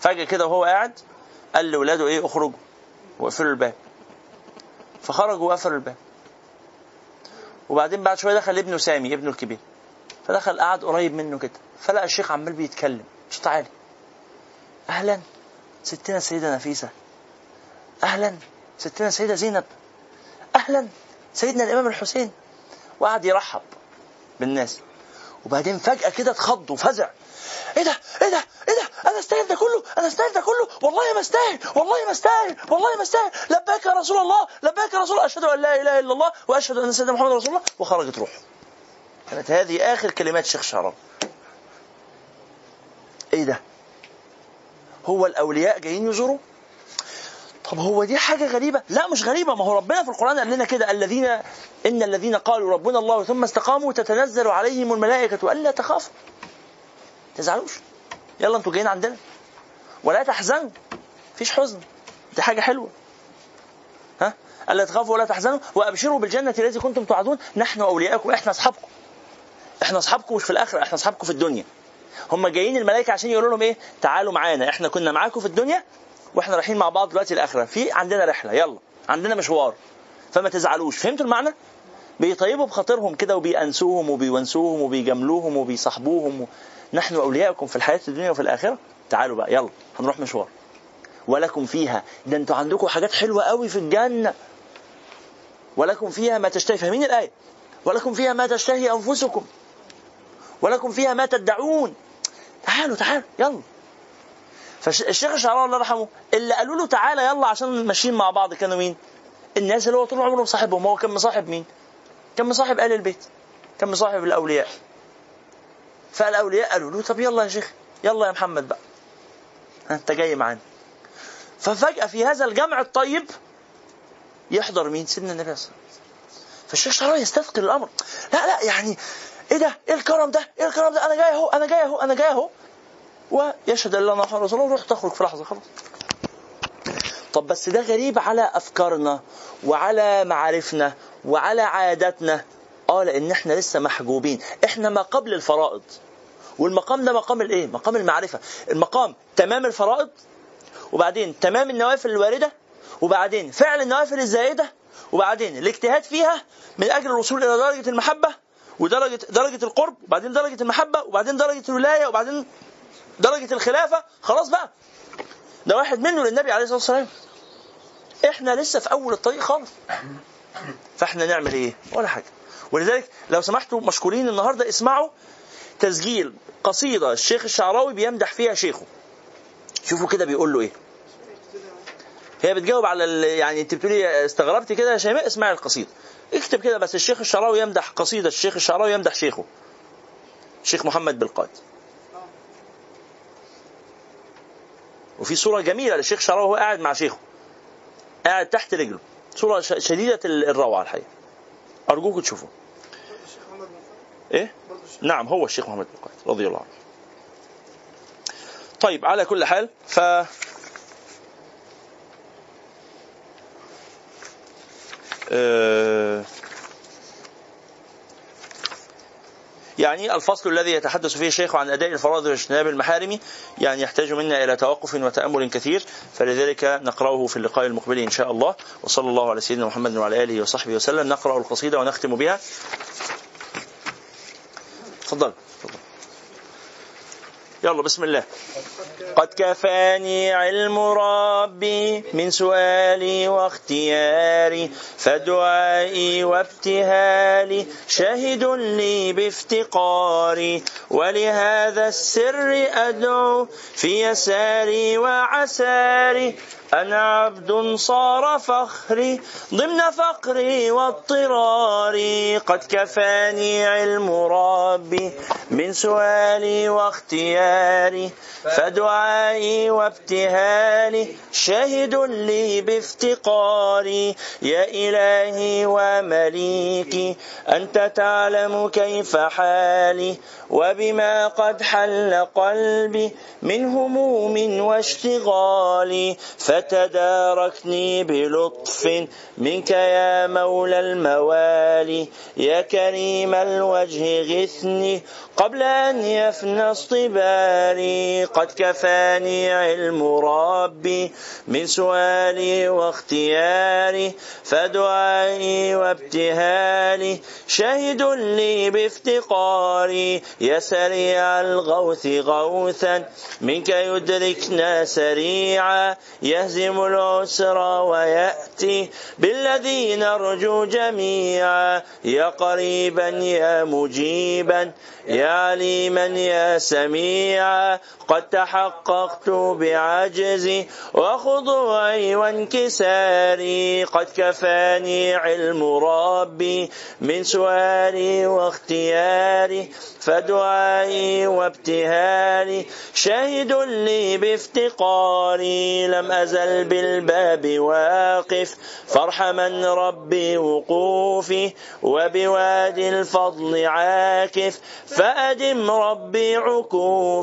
فجأة كده وهو قاعد قال لولاده إيه اخرجوا واقفلوا الباب. فخرجوا وقفلوا الباب. وبعدين بعد شوية دخل ابنه سامي ابنه الكبير. فدخل قعد قريب منه كده. فلقى الشيخ عمال بيتكلم. صوت عالي أهلا ستنا السيدة نفيسة. أهلا ستنا السيدة زينب. أهلا سيدنا الإمام الحسين. وقعد يرحب بالناس. وبعدين فجأة كده اتخض وفزع. إيه ده؟ إيه ده؟ إيه ده؟ أنا استاهل ده كله؟ أنا استاهل ده كله؟ والله ما استاهل والله ما استاهل والله ما استاهل. لبيك يا رسول الله لبيك يا رسول الله. أشهد أن لا إله إلا الله وأشهد أن سيدنا محمد رسول الله. وخرجت روحه. كانت هذه آخر كلمات الشيخ شعراوي إيه ده؟ هو الأولياء جايين يزوروا؟ طب هو دي حاجة غريبة؟ لا مش غريبة. ما هو ربنا في القرآن قال لنا كده الذين إن الذين قالوا ربنا الله ثم استقاموا تتنزل عليهم الملائكة ألا تخافوا. تزعلوش. يلا أنتوا جايين عندنا. ولا تحزنوا. مفيش حزن. دي حاجة حلوة. ها؟ ألا تخافوا ولا تحزنوا وأبشروا بالجنة التي كنتم توعدون نحن أولياءكم إحنا أصحابكم. إحنا أصحابكم مش في الآخرة إحنا أصحابكم في الدنيا. هم جايين الملائكة عشان يقولوا لهم إيه؟ تعالوا معانا إحنا كنا معاكم في الدنيا وإحنا رايحين مع بعض دلوقتي الآخرة في عندنا رحلة يلا عندنا مشوار فما تزعلوش فهمتوا المعنى بيطيبوا بخاطرهم كده وبيأنسوهم وبيونسوهم وبيجاملوهم وبيصاحبوهم و... نحن أولياؤكم في الحياة الدنيا وفي الآخرة. تعالوا بقى يلا هنروح مشوار. ولكم فيها ده أنتوا عندكم حاجات حلوة قوي في الجنة. ولكم فيها ما تشتهي فاهمين الآية؟ ولكم فيها ما تشتهي أنفسكم. ولكم فيها ما تدعون. تعالوا تعالوا يلا. فالشيخ الشعراوي الله يرحمه اللي قالوا له تعالى يلا عشان ماشيين مع بعض كانوا مين؟ الناس اللي هو طول عمره مصاحبهم. هو كان مصاحب مين؟ كان مصاحب آل البيت كان مصاحب الأولياء. فالأولياء قالوا له طب يلا يا شيخ يلا يا محمد بقى ها، أنت جاي معانا ففجأة في هذا الجمع الطيب يحضر مين؟ سيدنا النبي صلى الله عليه وسلم فالشيخ الشعراوي يستثقل الأمر لا لا يعني إيه ده؟ إيه الكرم ده؟ إيه الكرم ده؟ أنا جاي أهو أنا جاي أهو أنا جاي أهو ويشهد ان لا اله الا الله وروح تخرج في لحظة خلاص طب بس ده غريب على أفكارنا وعلى معارفنا وعلى عاداتنا آه لأن إحنا لسه محجوبين. إحنا ما قبل الفرائض. والمقام ده مقام الإيه؟ مقام المعرفة. المقام تمام الفرائض وبعدين تمام النوافل الواردة وبعدين فعل النوافل الزائدة وبعدين الاجتهاد فيها من أجل الوصول إلى درجة المحبة ودرجة درجة القرب وبعدين درجة المحبة وبعدين درجة الولاية وبعدين درجة الخلافة. خلاص بقى. ده واحد منه للنبي عليه الصلاة والسلام. إحنا لسه في أول الطريق خالص. فإحنا نعمل إيه؟ ولا حاجة. ولذلك لو سمحتوا مشكورين النهاردة اسمعوا تسجيل قصيدة الشيخ الشعراوي بيمدح فيها شيخه. شوفوا كده بيقول له إيه. هي بتجاوب على يعني أنت بتقولي استغربتي كده يا شيماء اسمعي القصيدة. اكتب كده بس الشيخ الشعراوي يمدح قصيدة الشيخ الشعراوي يمدح شيخه. الشيخ محمد بالقائد وفي صورة جميلة للشيخ شعراوي وهو قاعد مع شيخه. قاعد تحت رجله. صورة شديدة ال- الروعة الحقيقة. أرجوكم تشوفوا الشيخ نعم هو الشيخ محمد بن قائد رضي الله عنه. طيب على كل حال ف آه، يعني الفصل الذي يتحدث فيه الشيخ عن أداء الفرائض واجتناب المحارم يعني يحتاج منا إلى توقف وتأمل كثير فلذلك نقرأه في اللقاء المقبل إن شاء الله. وصلى الله على سيدنا محمد وعلى آله وصحبه وسلم. نقرأ القصيدة ونختم بها. تفضل تفضل. يلا بسم الله. قد كفاني علم ربي من سؤالي واختياري فدعائي وابتهالي شاهد لي بافتقاري. ولهذا السر أدعو في يساري وعساري أنا عبد صار فخري ضمن فقري واضطراري. قد كفاني علم ربي من سؤالي واختياري فدعائي وابتهالي شاهد لي بافتقاري. يا إلهي ومليكي أنت تعلم كيف حالي وبما قد حل قلبي من هموم واشتغالي. فتداركني بلطف منك يا مولى الموالي. يا كريم الوجه غثني قبل أن يفنى اصطباري قد كفاني علم ربي من سؤالي واختياري فدعائي وابتهالي شاهد لي بافتقاري يا سريع الغوث غوثا منك يدركنا سريعا يهزم العسر ويأتي بالذي نرجو جميعا يا قريبا يا مجيبا يا عليما يا سميعا. قد تحققت بعجزي وخضوعي وانكساري. قد كفاني علم ربي من سؤالي واختياري فدعائي وابتهالي شاهد لي بافتقاري لم أزل بالباب واقف. فارحما ربي وقوفي وبوادي الفضل عاكف. فأدم ربي عكوفي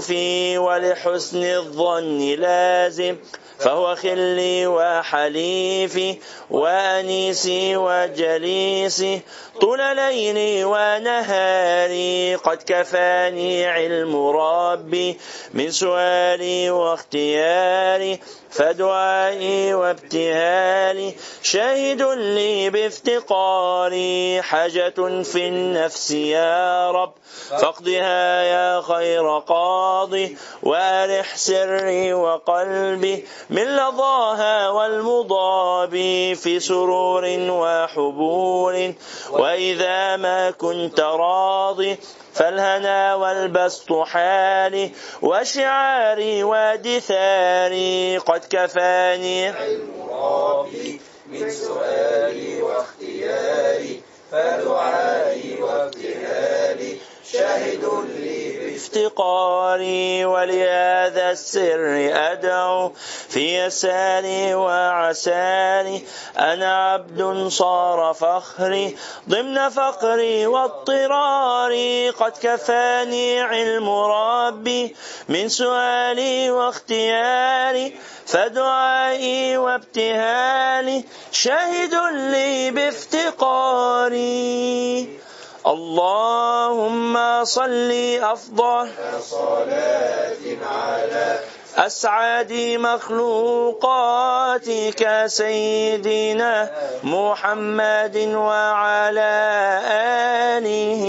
ولحسن الظن لازم فهو خلي وحليفي وأنيسي وجليسي طول ليلي ونهاري قد كفاني علم ربي من سؤالي واختياري. فدعائي وابتهالي شاهد لي بافتقاري حاجة في النفس يا رب. فاقضها يا خير قاضي وأرح سري وقلبي. من لظاها والمضاب في سرور وحبور. وإذا ما كنت راضي فالهنا والبسط حالي وشعاري ودثاري قد كفاني. من سؤالي واختياري فدعائي وابتهالي شاهد لي بافتقاري ولهذا السر أدعو في يساري وعساري. أنا عبد صار فخري ضمن فقري واضطراري. قد كفاني علم ربي من سؤالي واختياري. فدعائي وابتهالي شاهد لي بافتقاري. اللهم صل أفضل صلاة على أسعد مخلوقاتك سيدنا محمد وعلى آله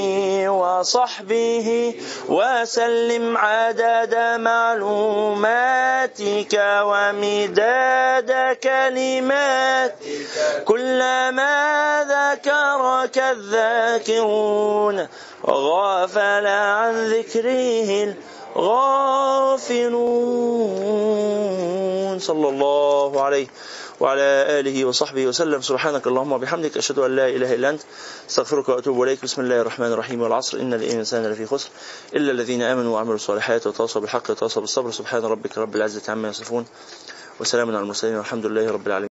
وصحبه وسلم عدد معلوماتك ومداد كلماتك كلما ذكرك الذاكرون غافل عن ذكره غافلون. صلى الله عليه وعلى آله وصحبه وسلم. سبحانك اللهم وبحمدك أشهد أن لا إله إلا أنت. أستغفرك وأتوب إليك. بسم الله الرحمن الرحيم والعصر. إن الإنسان لفي خسر إلا الذين آمنوا وعملوا الصالحات وتواصوا بالحق وتواصوا بالصبر. سبحان ربك رب العزة عما يصفون. وسلام على المرسلين والحمد لله رب العالمين.